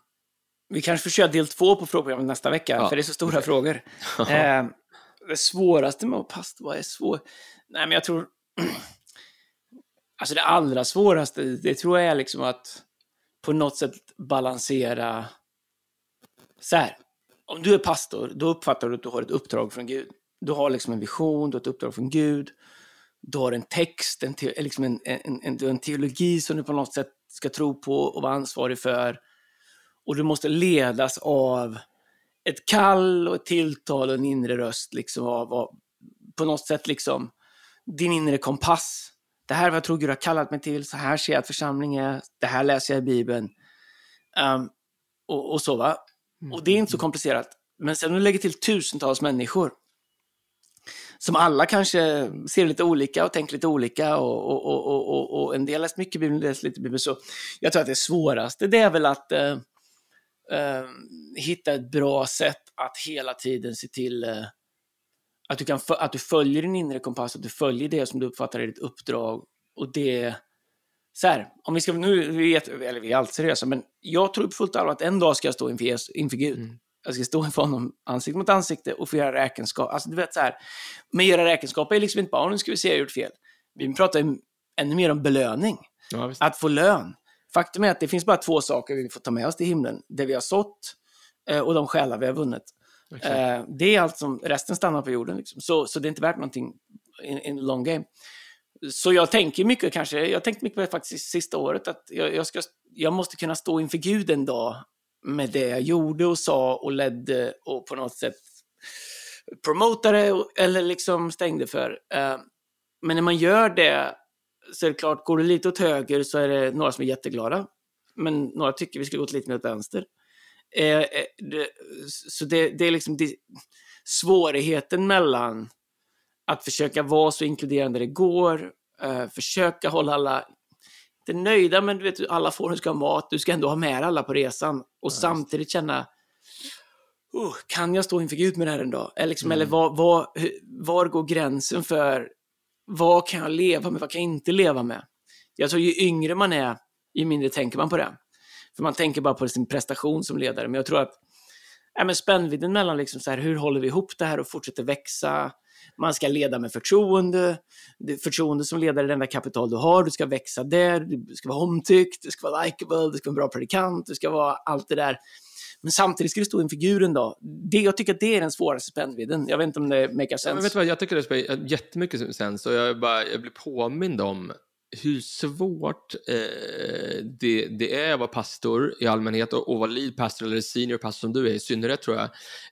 Speaker 1: vi kanske får köra del två på frågeprogrammet nästa vecka,
Speaker 2: Ja.
Speaker 1: för det är så stora frågor. *laughs* Eh, det svåraste med att pasta, vad är svårt? Nej, men jag tror... *clears throat* alltså det allra svåraste, det tror jag är liksom att på något sätt balansera... Så här, om du är pastor, då uppfattar du att du har ett uppdrag från Gud. Du har liksom en vision, du har ett uppdrag från Gud. Du har en text, en, te, liksom en, en, en, en teologi som du på något sätt ska tro på och vara ansvarig för. Och du måste ledas av ett kall och ett tilltal och en inre röst liksom av, av på något sätt liksom din inre kompass. Det här är vad jag tror Gud har kallat mig till, så här ser jag att församling är, det här läser jag i Bibeln. Ehm, och, och så va. Och det är inte så komplicerat. Men sen när du lägger till tusentals människor som alla kanske ser lite olika och tänker lite olika och, och, och, och, och, och en del läser mycket Bibeln, en del läser lite Bibeln. Så jag tror att det svåraste det är väl att eh, eh, hitta ett bra sätt att hela tiden se till eh, att, du kan, att du följer din inre kompass, att du följer det som du uppfattar är ditt uppdrag. Och det... Så här, om vi ska, nu, vi vet, eller vi är alltid seriösa, men jag tror på fullt allvar att en dag ska jag stå inför, inför Gud.
Speaker 2: Mm.
Speaker 1: Jag ska stå *laughs* inför honom ansikte mot ansikte och få göra räkenskap. Alltså du vet så här, men göra räkenskap är liksom inte bara, "Åh, nu ska vi se, jag har gjort fel. Vi pratar ju ännu mer om belöning
Speaker 2: Ja,
Speaker 1: att få lön. Faktum är att det finns bara två saker vi får ta med oss till himlen. Det vi har sått eh, och de själar vi har vunnit.
Speaker 2: Exakt.
Speaker 1: Eh, det är allt som, resten stannar på jorden. Liksom. Så, så det är inte värt någonting in, in long game. Så jag tänker mycket kanske, jag tänkte mycket på det faktiskt sista året, att jag, jag, ska, jag måste kunna stå inför Gud en dag med det jag gjorde och sa och ledde och på något sätt promotade eller liksom stängde för. Eh, men när man gör det så är det klart, går det lite åt höger så är det några som är jätteglada. Men några tycker vi skulle gått lite mer åt vänster. Eh, eh, så det, det är liksom det, svårigheten mellan att försöka vara så inkluderande det går, försöka hålla alla inte nöjda, men du vet, alla får, du ska ha mat, du ska ändå ha med alla på resan och samtidigt känna oh, kan jag stå inför Gud med det här en dag? Eller, liksom, eller var, var, var går gränsen för vad kan jag leva med, vad kan jag inte leva med? Jag tror ju yngre man är, ju mindre tänker man på det. För man tänker bara på sin prestation som ledare. Men jag tror att ja, men spännvidden mellan liksom så här, hur håller vi ihop det här och fortsätter växa? Man ska leda med förtroende. Det förtroende som ledare är det enda kapital du har. Du ska växa där, du ska vara omtyckt, du ska vara likeable, du ska vara en bra predikant, du ska vara allt det där. Men samtidigt ska du stå inför Gud en dag. Det, jag tycker att det är den svåraste spännvidden. Jag vet inte om det makar
Speaker 2: Ja,
Speaker 1: sense.
Speaker 2: men vet du vad, jag tycker det spelar jättemycket sens och jag, bara, jag blir påmind om hur svårt eh, det, det är att vara pastor i allmänhet och, och vara lead pastor eller senior pastor som du är i synnerhet tror jag,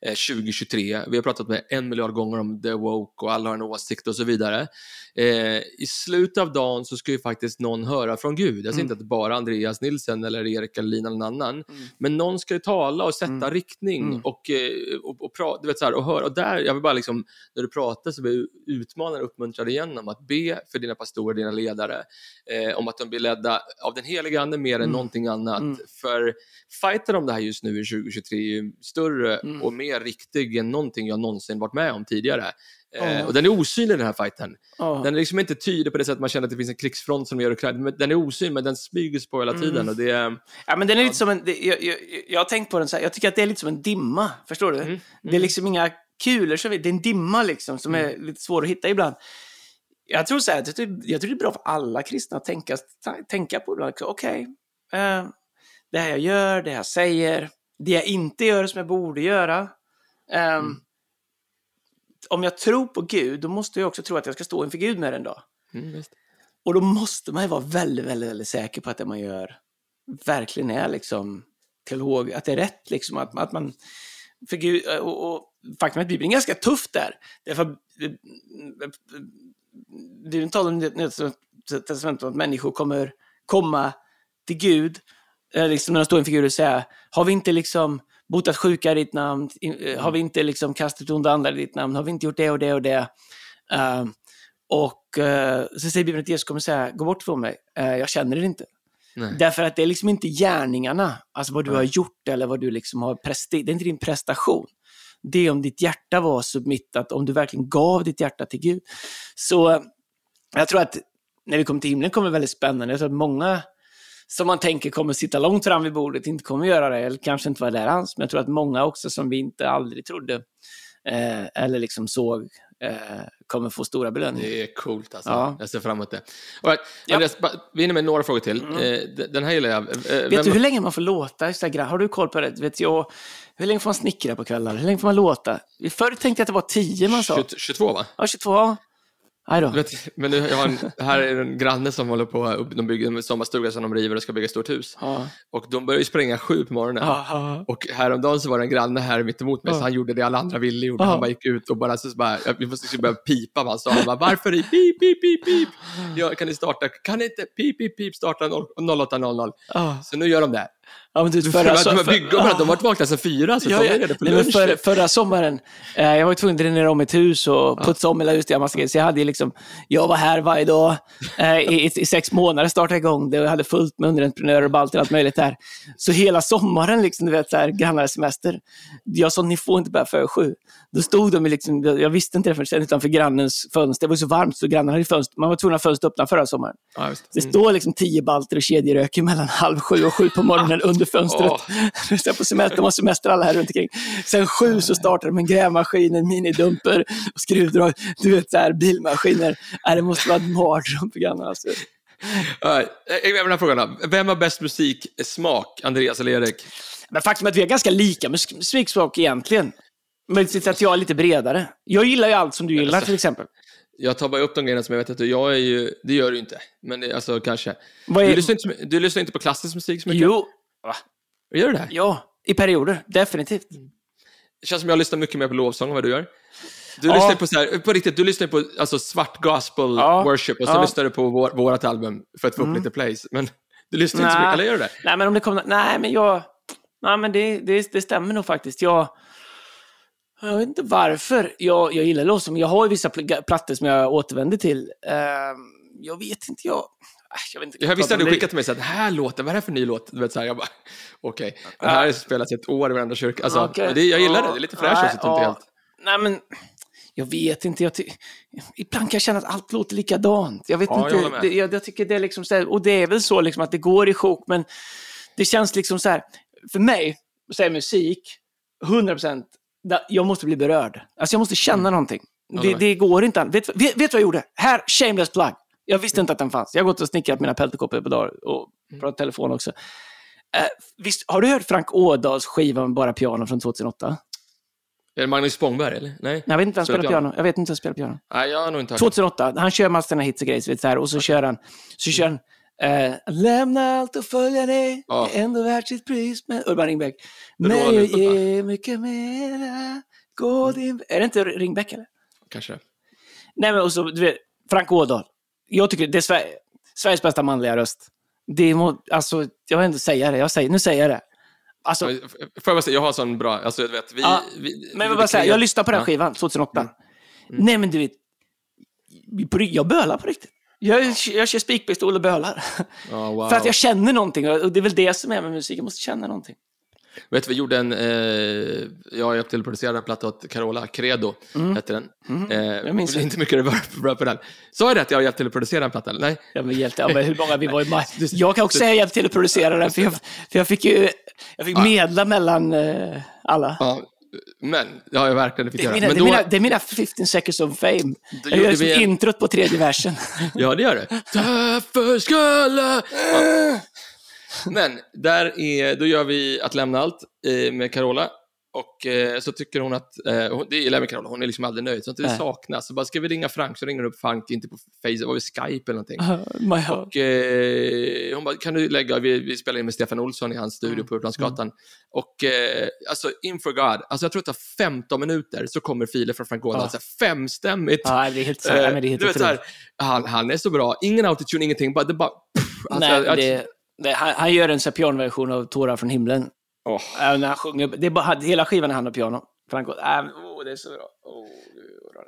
Speaker 2: eh, 2023. Vi har pratat med en miljard gånger om the woke och alla har en åsikt och så vidare. Eh, I slutet av dagen så ska ju faktiskt någon höra från Gud. Jag säger
Speaker 1: Mm.
Speaker 2: inte att bara Andreas Nilsen eller Erik Lina eller någon annan,
Speaker 1: Mm.
Speaker 2: men någon ska ju tala och sätta
Speaker 1: Mm.
Speaker 2: riktning
Speaker 1: Mm.
Speaker 2: och, eh, och, och, pra, du vet, så här, och höra. Och där, jag vill bara liksom, när du pratar så vill jag utmana och uppmuntra dig igen om att be för dina pastorer, dina ledare, eh, om att de blir ledda av den heliga Ande mer än
Speaker 1: Mm.
Speaker 2: någonting annat.
Speaker 1: Mm.
Speaker 2: För fighten om det här just nu i 2023 är ju större
Speaker 1: Mm.
Speaker 2: och mer riktig än någonting jag någonsin varit med om tidigare. Eh, och den är osynlig den här fighten. Den är liksom inte tydlig på det sättet man känner att det finns en krigsfront som gör men Den är osynlig, men den smyger sig på hela tiden.
Speaker 1: Mm.
Speaker 2: Och det
Speaker 1: Ja, men den är lite som en, det, jag, jag, jag har tänkt på den så här, jag tycker att det är lite som en dimma, förstår du?
Speaker 2: Mm,
Speaker 1: Det är liksom inga kulor, som, det är en dimma liksom, som är lite svår att hitta ibland. Jag tror, så här, jag, tror, jag tror det är bra för alla kristna att tänka, tänka på det. Okej, eh, det här jag gör, det jag säger, det jag inte gör som jag borde göra. Ehm, Om jag tror på Gud, då måste jag också tro att jag ska stå inför Gud med den dag.
Speaker 2: mm.
Speaker 1: Och då måste man ju vara väldigt, väldigt, väldigt säker på att det man gör verkligen är liksom teolog, att det är rätt liksom. Att, att man, för Gud, och, och faktum är att Bibeln är ganska tuff där. Därför, det, är inte tal om testamentet att människor kommer komma till Gud, eh, liksom när de står inför Gud och säga, har vi inte liksom botat sjuka i ditt namn? Eh, Har vi inte liksom kastat onda andar i ditt namn? Har vi inte gjort det och det och det? Eh, och eh, så säger Bibeln att Jesus kommer säga, gå bort från mig, eh, jag känner er inte.
Speaker 2: Nej.
Speaker 1: Därför att det är liksom inte gärningarna, alltså vad du
Speaker 2: Nej.
Speaker 1: har gjort eller vad du liksom har presterat, det är inte din prestation. Det är om ditt hjärta var submittat, om du verkligen gav ditt hjärta till Gud. Så jag tror att när vi kommer till himlen kommer det väldigt spännande. Jag tror att många som man tänker kommer sitta långt fram vid bordet inte kommer göra det, eller kanske inte vara där alls. Men jag tror att många också som vi inte aldrig trodde eh, eller liksom såg eh, kommer få stora belöningar.
Speaker 2: Det är coolt alltså.
Speaker 1: Ja.
Speaker 2: Jag ser fram emot det. All right.
Speaker 1: Ja.
Speaker 2: Andreas, vi hinner med några frågor till.
Speaker 1: Mm.
Speaker 2: Eh, den här gillar jag. Eh,
Speaker 1: Vet du hur länge man får låta? Har du koll på det? Vet jag, hur länge får man snickra på kvällar? Hur länge får man låta? Förr tänkte jag att det var 10 man sa.
Speaker 2: 20, 22 va?
Speaker 1: Ja, 22.
Speaker 2: Vet, men nu, jag har en, här är en granne som håller på, de bygger en sommarstuga som de river och ska bygga ett stort hus.
Speaker 1: Ja.
Speaker 2: Och de börjar ju springa sju på morgonen.
Speaker 1: Ja.
Speaker 2: Och häromdagen så var det en granne här mitt emot mig, så han gjorde det alla andra ville gjorde. Han bara gick ut och bara, så, så bara vi måste börja pipa, vad han sa. Han bara, varför i pip, pip, pip, pip? Ja, kan ni starta, kan ni inte pip, pip, pip starta 0800?
Speaker 1: Ja.
Speaker 2: Så nu gör de det.
Speaker 1: Ja, men du,
Speaker 2: För
Speaker 1: förra,
Speaker 2: att de,
Speaker 1: för-
Speaker 2: byggt, de har varit vakna sedan fyra, så
Speaker 1: Ja,
Speaker 2: de är redo på
Speaker 1: Nej,
Speaker 2: lunch.
Speaker 1: för, förra sommaren, eh, jag var tvungen att dränera om ett hus och putsa om hela huset. Jag, så jag, hade liksom, jag var här varje dag eh, i, i, sex månader, startade igång det och jag hade fullt med underentreprenörer och balter och allt möjligt där. Så hela sommaren, liksom, du vet, så här, grannars semester, jag sa ni får inte börja före sju. Då stod de, liksom, jag visste inte det förrän utanför grannens fönster. Det var så varmt så grannen hade fönster. Man var tvungen att ha fönster öppna förra sommaren.
Speaker 2: Ja.
Speaker 1: Det står liksom tio balter och kedjeröker mellan halv sju och sju på morgonen under fönstret. Sen *laughs* på semester, de har semester alla här runt omkring. Sen sju så startar de en grävmaskin, en minidumper, och skruvdrag, du vet så här, bilmaskiner. Äh, det måste vara en mardröm för grannarna. Alltså.
Speaker 2: Med den här frågan. Vem har bäst musiksmak, Andreas eller Erik?
Speaker 1: Men faktum är att vi har ganska lika mus- musikspråk egentligen. Möjligtvis att jag är lite bredare. Jag gillar ju allt som du gillar
Speaker 2: Alltså,
Speaker 1: till exempel.
Speaker 2: Jag tar bara upp de grejerna som jag vet att du, jag är ju, det gör du inte, men det, alltså kanske.
Speaker 1: Vad
Speaker 2: Du
Speaker 1: är...
Speaker 2: lyssnar, inte, du lyssnar inte på klassisk musik så mycket?
Speaker 1: Jo,
Speaker 2: Gör du det?
Speaker 1: ja, i perioder. Definitivt.
Speaker 2: Det känns som jag lyssnar mycket mer på lovsång än vad du gör. Du
Speaker 1: Ja.
Speaker 2: lyssnar på, så här, på riktigt, du lyssnar på alltså, svart gospel
Speaker 1: Ja.
Speaker 2: worship och så
Speaker 1: Ja.
Speaker 2: lyssnar du på vår, vårt album för att få upp
Speaker 1: Mm.
Speaker 2: lite plays. Men du lyssnar inte så mycket, eller gör du det?
Speaker 1: Nej, men om det kommer... Nej, men jag... Nej, men det, det, det stämmer nog faktiskt. Jag... Jag vet inte varför jag, jag gillar lovsång. Jag har ju vissa pl- plattor som jag återvänder till. Ehm, jag vet inte, jag... Äsch, Jag, inte,
Speaker 2: Jag visste att du skickat till mig så att den här låten, vad är det här för ny låt? Du vet, så här, jag bara, *laughs* okej, den här har spelats ett år i varenda kyrka. Alltså, men det, jag gillar det, det är lite fräscht
Speaker 1: Nej,
Speaker 2: så att det inte är
Speaker 1: ja.
Speaker 2: helt...
Speaker 1: Nej, men jag vet inte. Jag. Ibland kan jag känna att allt låter likadant. Jag vet
Speaker 2: Ja, jag
Speaker 1: inte.
Speaker 2: med.
Speaker 1: det, jag, jag tycker det är liksom så här, och det är väl så liksom att det går i sjok, men det känns liksom så här, för mig, så är musik, 100 procent, jag måste bli berörd. Alltså jag måste känna någonting.
Speaker 2: håller
Speaker 1: Det, det går inte. an- Vet, vet, vet du vad jag gjorde? Här, shameless plug. Jag visste inte att den fanns. Jag har gått och snickrat mina peltokoppor på dagar och
Speaker 2: Mm.
Speaker 1: pratat telefon också. Eh, visst, har du hört Frank Ådahls skiva med bara piano från 2008?
Speaker 2: Är det Magnus Spångberg, eller? Nej?
Speaker 1: Nej, jag vet inte vem
Speaker 2: Spelar
Speaker 1: piano. Jag vet inte vem spelar piano.
Speaker 2: Nej, jag har nog inte hört
Speaker 1: 2008, han kör massa såna hits och grejer, så här, och så kör han, så kör han eh, Lämna allt och följa dig,
Speaker 2: Ja.
Speaker 1: det är ändå värt sitt pris med Urban Ringbeck.
Speaker 2: Roland
Speaker 1: Men jag ger mycket mera, gå din... Är det inte Ringbeck eller?
Speaker 2: Kanske.
Speaker 1: Nej men och så, du vet, Frank Ådahl. Jag tycker det är Sver Sveriges bästa manliga röst. Det må, alltså, jag vill inte säga det, jag säger, nu säger jag det. Alltså,
Speaker 2: Får jag bara säga, jag har sån bra, alltså du vet, vi...
Speaker 1: Ja,
Speaker 2: vi
Speaker 1: men jag vill bara säga, jag lyssnade på den
Speaker 2: Ja.
Speaker 1: skivan 2008.
Speaker 2: Mm.
Speaker 1: Nej men du vet, jag bölar på riktigt. Jag, jag kör spikpistol och bölar.
Speaker 2: Ja, wow.
Speaker 1: För att jag känner någonting och det är väl det som är med musik, jag måste känna någonting.
Speaker 2: Vet du, vi gjorde en, eh, jag har hjälpt till att producera en platta åt Carola, Credo hette den.
Speaker 1: Mm.
Speaker 2: Eh,
Speaker 1: Jag minns det.
Speaker 2: inte mycket det var på den. Sa jag det att jag har hjälpt till att producera en platta? eller? Nej?
Speaker 1: Ja, men hjälpte, ja, men hur många vi var i maj. Jag kan också säga hjälp till att producera den, för jag, för jag fick ju jag fick medla mellan eh, alla.
Speaker 2: Ja, men det har jag verkligen fick
Speaker 1: Det är,
Speaker 2: göra.
Speaker 1: mina,
Speaker 2: men
Speaker 1: det, är mina, det är mina 15 seconds of fame. Jag
Speaker 2: gjorde
Speaker 1: gör liksom
Speaker 2: en-
Speaker 1: introt på tredje versen.
Speaker 2: Ja, det gör det. *laughs* Därför skulle... Ja. *laughs* Men där är, då gör vi Att lämna allt eh, med Carola. Och eh, så tycker hon att, eh, hon, det gillar med Carola, hon är liksom aldrig nöjd. Så att det
Speaker 1: Nej.
Speaker 2: saknas. Så bara, ska vi ringa Frank? Så ringer hon upp Frank, inte på Facebook, var det Skype eller någonting. *laughs*
Speaker 1: My heart.
Speaker 2: Och eh, hon bara, kan du lägga, vi, vi spelar in med Stefan Olsson i hans studio
Speaker 1: Mm.
Speaker 2: på Upplandsgatan. Och eh, alltså, inför God, alltså jag tror att det tar 15 minuter så kommer filer från Frank Ådahl,
Speaker 1: Ja.
Speaker 2: så här femstämmigt.
Speaker 1: Ja, det är helt, så, ja, men det är helt
Speaker 2: du vet, så här,
Speaker 1: otroligt.
Speaker 2: han, han är så bra, ingen autotune, ingenting, bara, det bara... Pff, alltså,
Speaker 1: Nej, det, det, han, han gör en pianoversion av Tårar från himlen.
Speaker 2: Åh.
Speaker 1: Äh, när han sjunger, det är bara, hela skivan är han och piano. Ådahl. Äh, oh, det är så bra. Oh, bra.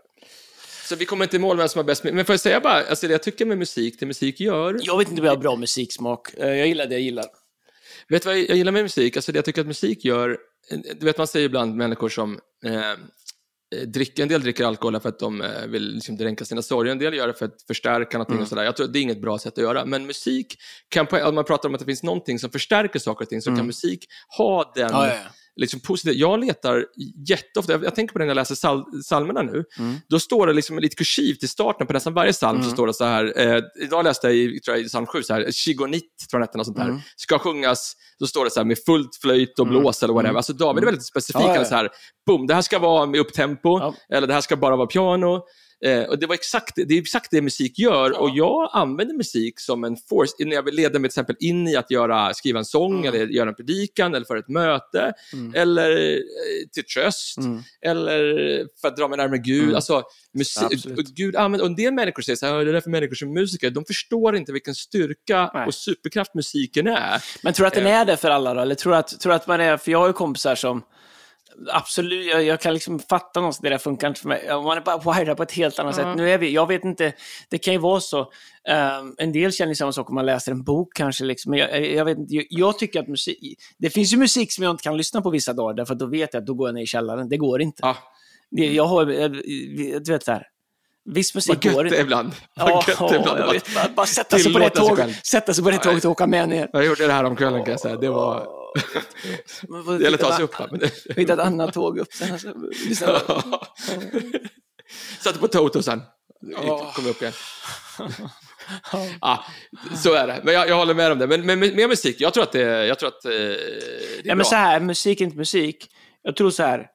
Speaker 2: Så vi kommer inte i mål vem som har bäst, men får jag säga bara, alltså det jag tycker med musik, det musik gör,
Speaker 1: jag vet inte om jag har bra musiksmak. Eh, Jag gillar det jag gillar.
Speaker 2: Vet du vad jag gillar med musik? Alltså det jag tycker att musik gör, du vet man säger ibland människor som eh, dricker, en del dricker alkohol för att de eh, vill liksom dränka sina sorger, en del gör det för att förstärka någonting
Speaker 1: Mm.
Speaker 2: och sådär. Jag tror att det är inget bra sätt att göra, men musik kan, om man pratar om att det finns någonting som förstärker saker och ting, så kan musik ha den
Speaker 1: Mm. Ja, ja, ja.
Speaker 2: Liksom positiv. Jag letar jätteofta, jag, jag tänker på det när jag läser sal, salmerna nu,
Speaker 1: Mm.
Speaker 2: då står det liksom lite kursivt i starten på nästan varje psalm så
Speaker 1: Mm.
Speaker 2: står det så här, eh, idag läste jag i, tror jag, i psalm 7, så här, Shigonit, tror jag den sånt där,
Speaker 1: Mm.
Speaker 2: ska sjungas, då står det så här med fullt flöjt och
Speaker 1: Mm.
Speaker 2: blås eller whatever.
Speaker 1: Mm.
Speaker 2: Alltså David är väldigt specifik,
Speaker 1: Ja, ja.
Speaker 2: så här, boom, det här ska vara med upptempo,
Speaker 1: Ja.
Speaker 2: eller det här ska bara vara piano. Eh, och det, var exakt, det är exakt det musik gör
Speaker 1: Ja.
Speaker 2: och jag använder musik som en force när jag vill leda mig till exempel in i att göra, skriva en sång
Speaker 1: Mm.
Speaker 2: eller göra en predikan eller för ett möte
Speaker 1: Mm.
Speaker 2: eller eh, till tröst
Speaker 1: Mm.
Speaker 2: eller för att dra mig närmare Gud.
Speaker 1: Mm.
Speaker 2: Alltså, musik, och Gud använder, och en del människor säger så här, "Ja, det är därför människor som är musiker, de förstår inte vilken styrka
Speaker 1: Nej.
Speaker 2: och superkraft musiken är.
Speaker 1: Men tror du att den
Speaker 2: Eh.
Speaker 1: är det för alla då? Eller tror att, tror att man är, för jag har ju kompisar som, absolut, jag, jag kan liksom fatta någonstans, det där funkar inte för mig. Man är bara wired på ett helt annat
Speaker 2: Ja.
Speaker 1: sätt. Nu är vi, jag vet inte, det kan ju vara så. Ehm, en del känner samma sak om man läser en bok kanske, liksom. men jag, jag, vet inte, jag, jag tycker att musik, det finns ju musik som jag inte kan lyssna på vissa dagar, därför att då vet jag att då går jag ner i källaren. Det går inte.
Speaker 2: Ja,
Speaker 1: Det, jag har, jag, du vet så här, viss musik
Speaker 2: vad
Speaker 1: går
Speaker 2: det
Speaker 1: inte.
Speaker 2: ibland. Vad gött ibland.
Speaker 1: vet, bara, bara sätta sig på det
Speaker 2: Tillåta sig
Speaker 1: tåget,
Speaker 2: själv.
Speaker 1: sätta sig på det
Speaker 2: Nej.
Speaker 1: tåget och åka med ner.
Speaker 2: Jag gjorde det här om kvällen kan jag säga. Det var...
Speaker 1: Man får
Speaker 2: Det gäller att ta sig upp här. Men.
Speaker 1: Hitta ett annat tåg upp sen. Alltså, *laughs*
Speaker 2: Satte på Toto sen. Kom upp igen. Ja, *laughs* så är det. Men jag, jag håller med om det. Men, men med, med musik, jag tror att det, jag tror att, eh, det är
Speaker 1: Ja, men
Speaker 2: bra.
Speaker 1: så här, musik är inte musik. Jag tror så här,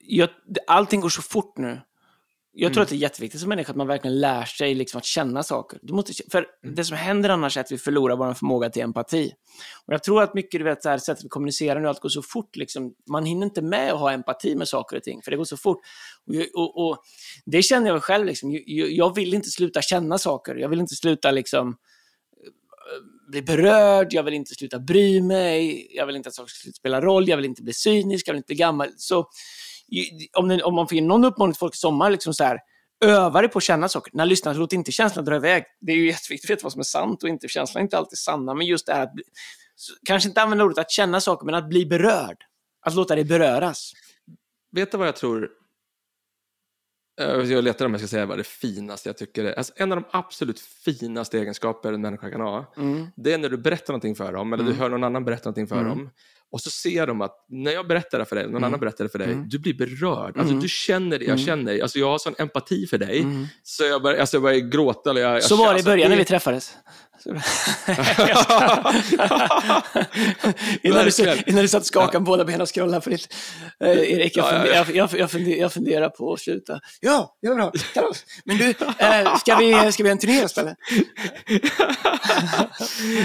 Speaker 1: jag, allting går så fort nu. Jag
Speaker 2: Mm.
Speaker 1: tror att det är jätteviktigt som människa att man verkligen lär sig liksom att känna saker. Du måste, för
Speaker 2: Mm.
Speaker 1: det som händer annars är att vi förlorar vår förmåga till empati. Och jag tror att mycket, du vet, så här, sättet vi kommunicerar nu, allt går så fort. Liksom, man hinner inte med att ha empati med saker och ting, för det går så fort. Och, och, och det känner jag själv, liksom. jag, jag vill inte sluta känna saker. Jag vill inte sluta liksom bli berörd, jag vill inte sluta bry mig, jag vill inte att saker ska spela roll, jag vill inte bli cynisk, jag vill inte bli gammal. Så om, den, om man får ge någon uppmaning till folk i sommar, liksom så här, öva dig på att känna saker. När lyssnar, låt inte känslan dra iväg. Det är ju jätteviktigt att veta vad som är sant och inte. Känslan är inte alltid sanna, men just det här att bli, kanske inte använda ordet att känna saker, men att bli berörd. Att låta dig beröras.
Speaker 2: Vet du vad jag tror? Eh, Jag letar om jag ska säga vad det finaste jag tycker är. Alltså, en av de absolut finaste egenskaper en människa kan ha,
Speaker 1: Mm.
Speaker 2: det är när du berättar någonting för dem, eller du
Speaker 1: Mm.
Speaker 2: hör någon annan berätta någonting för
Speaker 1: Mm.
Speaker 2: dem, och så ser de att när jag berättar det för dig, någon
Speaker 1: Mm.
Speaker 2: annan berättar det för dig,
Speaker 1: Mm.
Speaker 2: du blir berörd. Alltså,
Speaker 1: Mm.
Speaker 2: Du känner det jag
Speaker 1: Mm.
Speaker 2: känner. Alltså, jag har sån empati för dig,
Speaker 1: Mm.
Speaker 2: så jag börjar, alltså, jag börjar gråta. Eller jag, jag
Speaker 1: Så var det i
Speaker 2: alltså,
Speaker 1: början när vi träffades. innan, *laughs* du, innan du satt skakade med båda benen och scrollade på ditt... Eh, Erik, jag,
Speaker 2: Ja, ja,
Speaker 1: funder,
Speaker 2: ja.
Speaker 1: jag, jag, jag, funder, jag funderar på att sluta. Ja, det var bra. Kalas. Men du, eh, ska, vi, ska vi ha en turné istället? *laughs*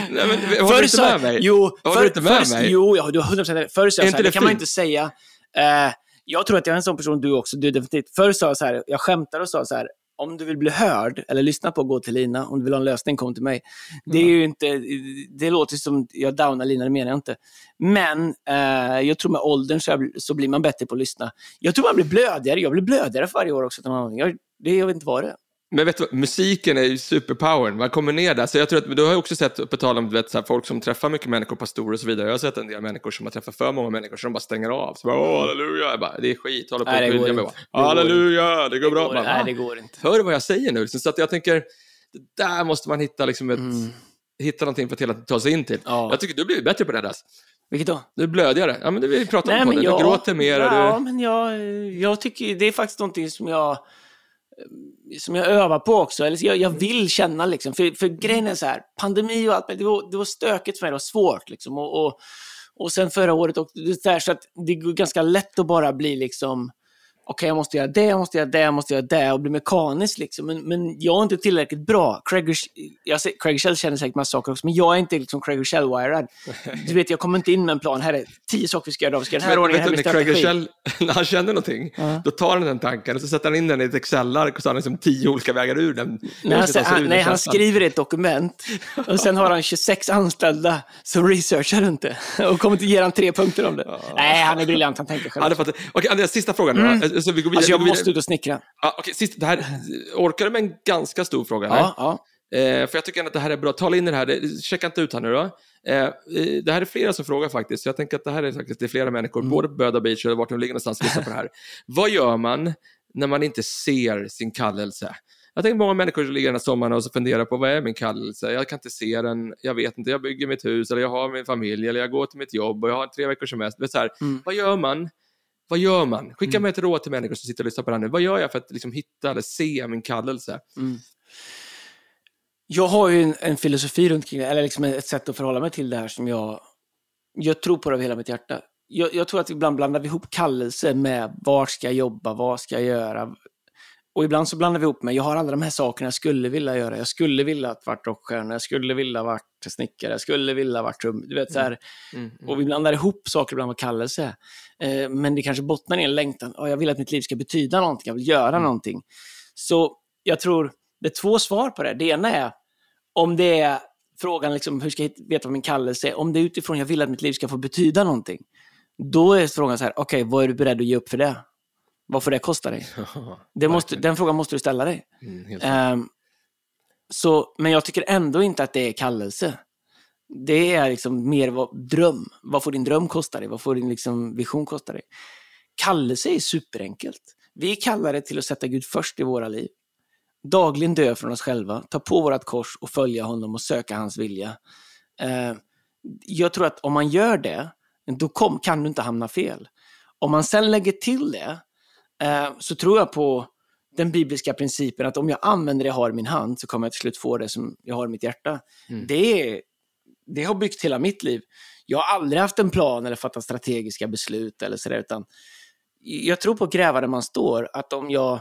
Speaker 2: Nej, men, har du inte med mig?
Speaker 1: Jo,
Speaker 2: Har
Speaker 1: för,
Speaker 2: du inte med
Speaker 1: förr-
Speaker 2: mig?
Speaker 1: Jo, ja, du har 100% rätt. Förr sa jag så här, det
Speaker 2: det
Speaker 1: kan man inte säga. Eh, jag tror att jag är en sån person, du också, du definitivt. Förr sa jag så här, jag skämtade och sa så här, om du vill bli hörd eller lyssna på Gå till Lina, om du vill ha en lösning, kom till mig. Det är ju inte, det låter som jag downar Lina, det menar jag inte. Men eh, jag tror med åldern så, jag, så blir man bättre på att lyssna. Jag tror man blir blödigare, jag blir blödigare för varje år också. Jag, det, jag vet inte vad det är.
Speaker 2: Men vet du musiken är ju superpowern. Man kommer ner där. Så jag tror att, du har ju också sett, på tal om vet, så här, folk som träffar mycket människor, pastorer och så vidare. Jag har sett en del människor som har träffat för många människor som bara stänger av. Så bara, Åh, halleluja. Jag bara, det är skit, håller på
Speaker 1: Nej, det går
Speaker 2: jag bara,
Speaker 1: inte. Det går
Speaker 2: Halleluja, det går bra.
Speaker 1: går,
Speaker 2: Man,
Speaker 1: nej,
Speaker 2: "Va?
Speaker 1: det går inte.
Speaker 2: Hör du vad jag säger nu? Så att jag tänker, där måste man hitta, liksom ett,
Speaker 1: Mm.
Speaker 2: hitta någonting för att hela ta sig in till.
Speaker 1: Ja.
Speaker 2: Jag tycker du blir bättre på det där.
Speaker 1: Vilket då?
Speaker 2: Du är blödigare. Ja, men det vi pratade om på det. Du gråter mer.
Speaker 1: Ja,
Speaker 2: du...
Speaker 1: men jag, jag tycker det är faktiskt någonting som jag, Eh, som jag övar på också. Eller jag, jag vill känna liksom. För, för grejen är så här, pandemi och allt, det var, det var stökigt för mig, det var svårt liksom. Och, och, och sen förra året, och det här, så att det går ganska lätt att bara bli liksom, okej jag måste göra det, jag måste göra det, jag måste göra det och bli mekanisk liksom. Men, men jag är inte tillräckligt bra. Craig, jag Craig Shell känner säkert massa saker också, men jag är inte liksom Craig Shell-wired. Du vet, jag kommer inte in med en plan. Här är tio saker vi ska göra, vi ska göra den här ordningen, här blir
Speaker 2: Craig. Shell, *laughs* när han känner någonting,
Speaker 1: Ja.
Speaker 2: då tar han den tanken och så sätter han in den i ett Excel-ark och så har han liksom tio olika vägar ur den.
Speaker 1: Nej, han, han, nej, han skriver ett dokument och sen har han 26 anställda som researchar runt det *laughs* och kommer inte ge han tre punkter om det. Nej, han är briljant, han tänker själv.
Speaker 2: Ja, Okej, Andreas, sista frågan nu
Speaker 1: Mm.
Speaker 2: Då. Så vi går vidare.
Speaker 1: Alltså jag
Speaker 2: vi
Speaker 1: måste ut och snickra.
Speaker 2: Ja, okej, sist, det här, orkar du med en ganska stor fråga?
Speaker 1: Ja, ja.
Speaker 2: eller? Eh, för jag tycker ändå att det här är bra. Tala in i det här. Checka inte ut här nu då. Eh, eh, det här är flera som frågar faktiskt. Så jag tänker att det här är faktiskt är flera människor,
Speaker 1: Mm.
Speaker 2: både på Böda Beach och vart de ligger någonstans, lyssnar på det här. *laughs* Vad gör man när man inte ser sin kallelse? Jag tänker många människor som ligger den här sommaren och så funderar på vad är min kallelse? Jag kan inte se den, jag vet inte, jag bygger mitt hus eller jag har min familj eller jag går till mitt jobb och jag har tre veckors semester. Så här,
Speaker 1: Mm.
Speaker 2: Vad gör man? Vad gör man? Skicka
Speaker 1: Mm.
Speaker 2: med ett råd till människor som sitter och lyssnar på det här nu. Vad gör jag för att liksom hitta eller se min kallelse?
Speaker 1: Mm. Jag har ju en, en filosofi runt kring det, eller liksom ett sätt att förhålla mig till det här som jag... Jag tror på det av hela mitt hjärta. Jag, jag tror att ibland blandar vi ihop kallelse med vart ska jag jobba, vad ska jag göra? Och ibland så blandar vi ihop med, jag har alla de här sakerna jag skulle vilja göra. Jag skulle vilja att varit rockstjärna, jag skulle vilja varit snickare, jag skulle vilja varit trum... Du vet, så här,
Speaker 2: Mm, mm.
Speaker 1: och vi blandar ihop saker ibland med kallelse. Eh, men det kanske bottnar i en längtan. Oh, jag vill att mitt liv ska betyda någonting, jag vill göra
Speaker 2: Mm.
Speaker 1: någonting. Så jag tror det är två svar på det. Det ena är om det är frågan liksom, hur ska jag veta vad min kallelse är. Om det är utifrån jag vill att mitt liv ska få betyda någonting. Då är frågan så här, okej, vad är du beredd att ge upp för det? Vad får det kosta dig? *laughs* Det måste, den frågan måste du ställa dig.
Speaker 2: Mm.
Speaker 1: Ehm, så, men jag tycker ändå inte att det är kallelse. Det är liksom mer vad, dröm. Vad får din dröm kosta dig? Vad får din liksom vision kosta dig? Kallelse är superenkelt. Vi kallar det till att sätta Gud först i våra liv. Dagligen dö från oss själva, ta på vårt kors och följa honom och söka hans vilja. Eh, jag tror att om man gör det, då kom, kan du inte hamna fel. Om man sen lägger till det, så tror jag på den bibliska principen att om jag använder det jag har i min hand så kommer jag till slut få det som jag har i mitt hjärta.
Speaker 2: Mm.
Speaker 1: Det, det har byggt hela mitt liv. Jag har aldrig haft en plan eller fattat strategiska beslut eller sådär, utan jag tror på att gräva där man står. Att om jag,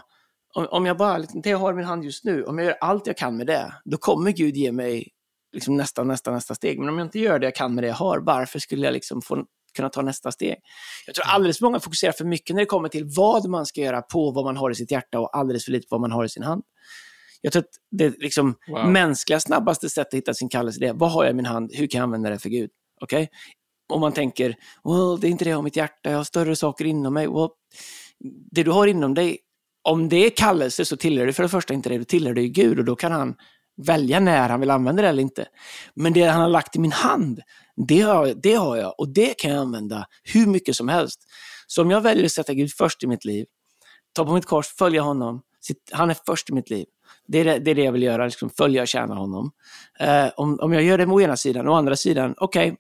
Speaker 1: om, om jag bara, liksom, det jag har i min hand just nu, om jag gör allt jag kan med det, då kommer Gud ge mig liksom nästa, nästa, nästa steg. Men om jag inte gör det jag kan med det jag har, varför skulle jag liksom få, kunna ta nästa steg? Jag tror alldeles för många fokuserar för mycket när det kommer till vad man ska göra på vad man har i sitt hjärta och alldeles för lite på vad man har i sin hand. Jag tror att det liksom
Speaker 2: Wow.
Speaker 1: mänskliga snabbaste sättet att hitta sin kallelse det är, vad har jag i min hand, hur kan jag använda det för Gud? Okej? Om man tänker, well, det är inte det jag har mitt hjärta, jag har större saker inom mig. Well, det du har inom dig, om det är kallelse så tillhör det för det första inte det, du tillhör det ju Gud och då kan han välja när han vill använda det eller inte. Men det han har lagt i min hand, det har, det har jag och det kan jag använda hur mycket som helst. Så om jag väljer att sätta Gud först i mitt liv, ta på mitt kors, följa honom, han är först i mitt liv. Det är det, det, är det jag vill göra, liksom följa och tjäna honom. Eh, om, om jag gör det å ena sidan, å andra sidan, okej,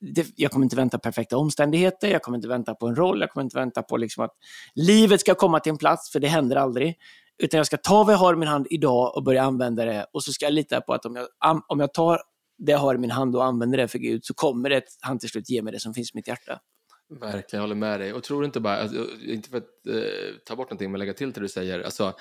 Speaker 1: det, jag kommer inte vänta perfekta omständigheter, jag kommer inte vänta på en roll, jag kommer inte vänta på liksom att livet ska komma till en plats, för det händer aldrig. Utan jag ska ta vad jag har i min hand idag och börja använda det. Och så ska jag lita på att om jag, om jag tar det jag har i min hand och använder det för Gud så kommer det han till slut ge mig det som finns i mitt hjärta.
Speaker 2: Verkligen, jag håller med dig. Och tror inte bara, alltså, inte för att eh, ta bort någonting men lägga till det du säger, alltså,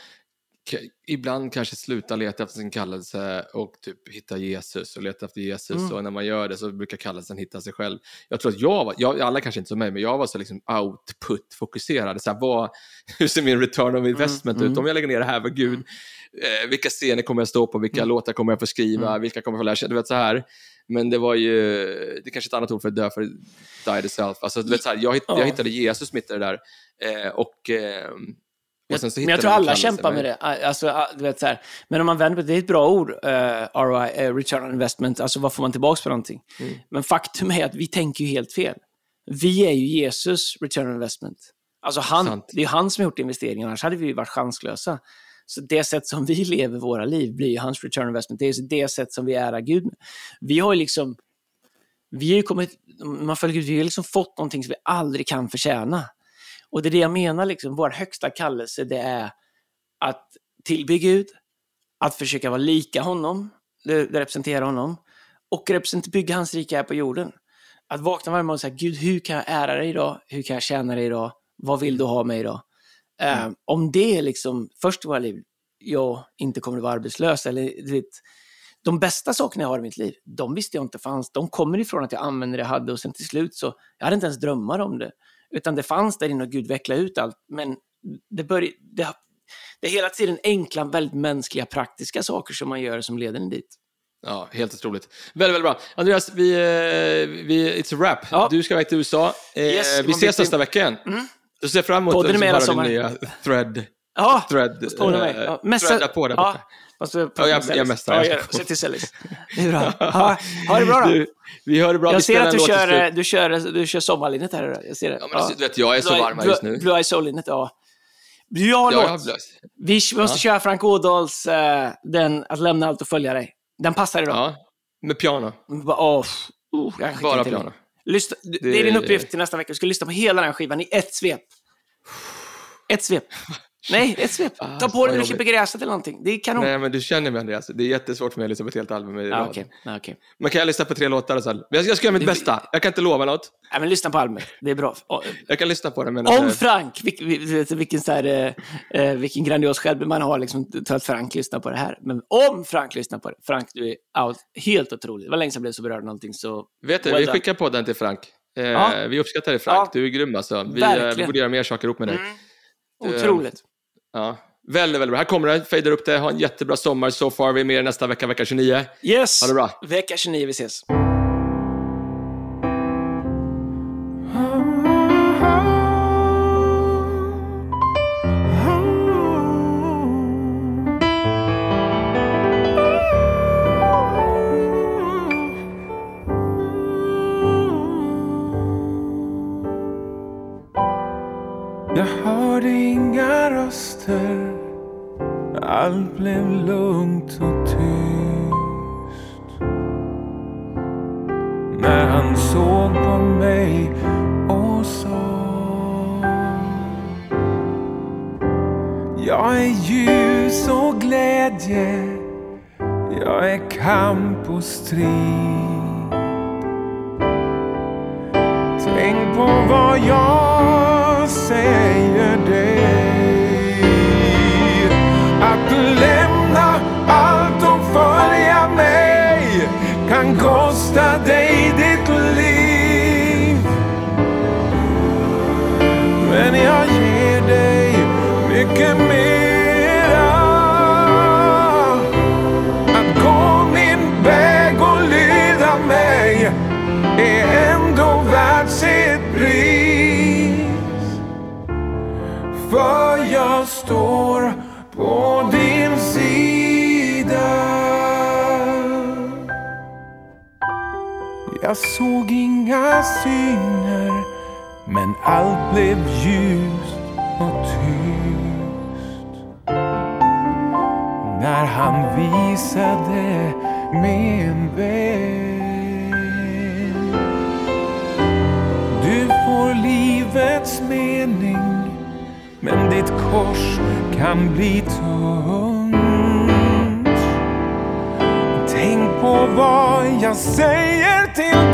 Speaker 2: ibland kanske sluta leta efter sin kallelse och typ hitta Jesus och leta efter Jesus mm. och när man gör det så brukar kallelsen hitta sig själv. Jag tror att jag var, jag, alla kanske inte som mig, men jag var så liksom output-fokuserad. Så här, vad, *laughs* hur ser min return of investment mm. ut? Mm. Om jag lägger ner det här för Gud, eh, vilka scener kommer jag stå på, vilka mm. låtar kommer jag få skriva, mm. vilka kommer jag få lära sig? Du vet så här. Men det var ju, det är kanske ett annat ord för dö för die the self. Alltså, du vet, så här, jag, hitt, jag hittade Jesus mitt i det där. Eh, och eh,
Speaker 1: men jag tror alla kämpar med det. Alltså, du vet, så här. Men om man vänder på det, det är ett bra ord, uh, eh, ROI, uh, eh, return on investment, alltså vad får man tillbaka på någonting? Mm. Men faktum är att vi tänker ju helt fel. Vi är ju Jesus return on investment. Alltså han, det är han som har gjort investeringen, annars hade vi varit chanslösa. Så det sätt som vi lever våra liv blir ju hans return on investment. Det är det sätt som vi ärar Gud med. Vi har ju liksom, vi har ju kommit, man följer Gud, vi har liksom fått någonting som vi aldrig kan förtjäna. Och det är det jag menar, liksom, vår högsta kallelse det är att tillbe Gud, att försöka vara lika honom, representerar honom, och representera, bygga hans rike här på jorden. Att vakna varje morgon och säga, Gud, hur kan jag ära dig idag? Hur kan jag tjäna dig idag? Vad vill du ha mig idag? Eh, mm. Uh, om det är liksom först i våra liv, jag inte kommer att vara arbetslös, eller vet, de bästa sakerna jag har i mitt liv, de visste jag inte fanns. De kommer ifrån att jag använde det jag hade och sen till slut så, jag hade inte ens drömmar om det. Utan det fanns där inne och Gud vecklade ut allt. Men det, bör, det, det är hela tiden enkla, väldigt mänskliga, praktiska saker som man gör som leder en dit.
Speaker 2: Ja, helt otroligt. Väldigt, väldigt bra. Andreas, vi, eh, vi, it's a wrap. Ja. Du ska iväg till USA. Eh, yes, vi ses nästa vecka igen. Mm. Du ser fram emot
Speaker 1: Podden
Speaker 2: är
Speaker 1: din
Speaker 2: nya thread.
Speaker 1: Ja,
Speaker 2: thread,
Speaker 1: eh, ja,
Speaker 2: messa, på där borta.
Speaker 1: Ja.
Speaker 2: Ja, jag, jag mästar.
Speaker 1: Ja, säg till Sellis. Det är bra. *laughs* Ha, ha det bra då. Du,
Speaker 2: vi hör det bra.
Speaker 1: Jag ser att du kör, du, kör, du kör sommarlinjet här. Jag ser det.
Speaker 2: Ja, men ja. vet, jag är så varm här just nu.
Speaker 1: Blue Eye Soul-linjet, ja. Du har ja, låt. Vi måste ja. köra Frank Ådahls, uh, den Att lämna allt och följa dig. Den passar idag. Ja,
Speaker 2: med piano.
Speaker 1: Oh, oh,
Speaker 2: Bara piano.
Speaker 1: Lyssna, det... det är din uppgift till nästa vecka. Du ska lyssna på hela den skivan i ett svep. Ett svep. *laughs* Nej, ett svep. Ah, Ta på dig när du klipper gräset eller någonting. Det är kanon.
Speaker 2: Nej, men du känner mig Andreas. Det är jättesvårt för mig att lyssna på ett helt album i
Speaker 1: ah, okay. ah, okay.
Speaker 2: Man kan jag lyssna på tre låtar och så. Jag, jag ska göra mitt bästa. Jag kan inte lova något.
Speaker 1: Nej, men lyssna på albumet. Det är bra.
Speaker 2: jag kan lyssna på det. Men
Speaker 1: Om Frank! Vil, vil, vilken, så här, eh, eh, vilken grandios själv man har liksom, att Frank lyssnar på det här. Men om Frank lyssnar på det. Frank, du är out. helt otrolig. Det var länge sedan jag blev så berörd av någonting. Så
Speaker 2: Vet du, well vi done. skickar podden till Frank. Eh, ja. Vi uppskattar dig Frank. Ja. Du är grym alltså. Vi, eh, vi borde göra mer saker ihop med dig.
Speaker 1: Mm. Otroligt.
Speaker 2: Ja, Väldigt, väldigt bra. Här kommer det. Fejdar upp det. Ha en jättebra sommar so far. Vi är med nästa vecka, vecka 29.
Speaker 1: Yes!
Speaker 2: Ha det bra.
Speaker 1: Vecka 29, vi ses.
Speaker 3: Såg på mig och sa Jag är ljus och glädje Jag är kamp och strid. Tänk på vad jag säger. Jag såg inga syner, men allt blev ljust och tyst. När han visade mig en väg. Du får livets mening men ditt kors kan bli tungt. Tänk på vad jag säger till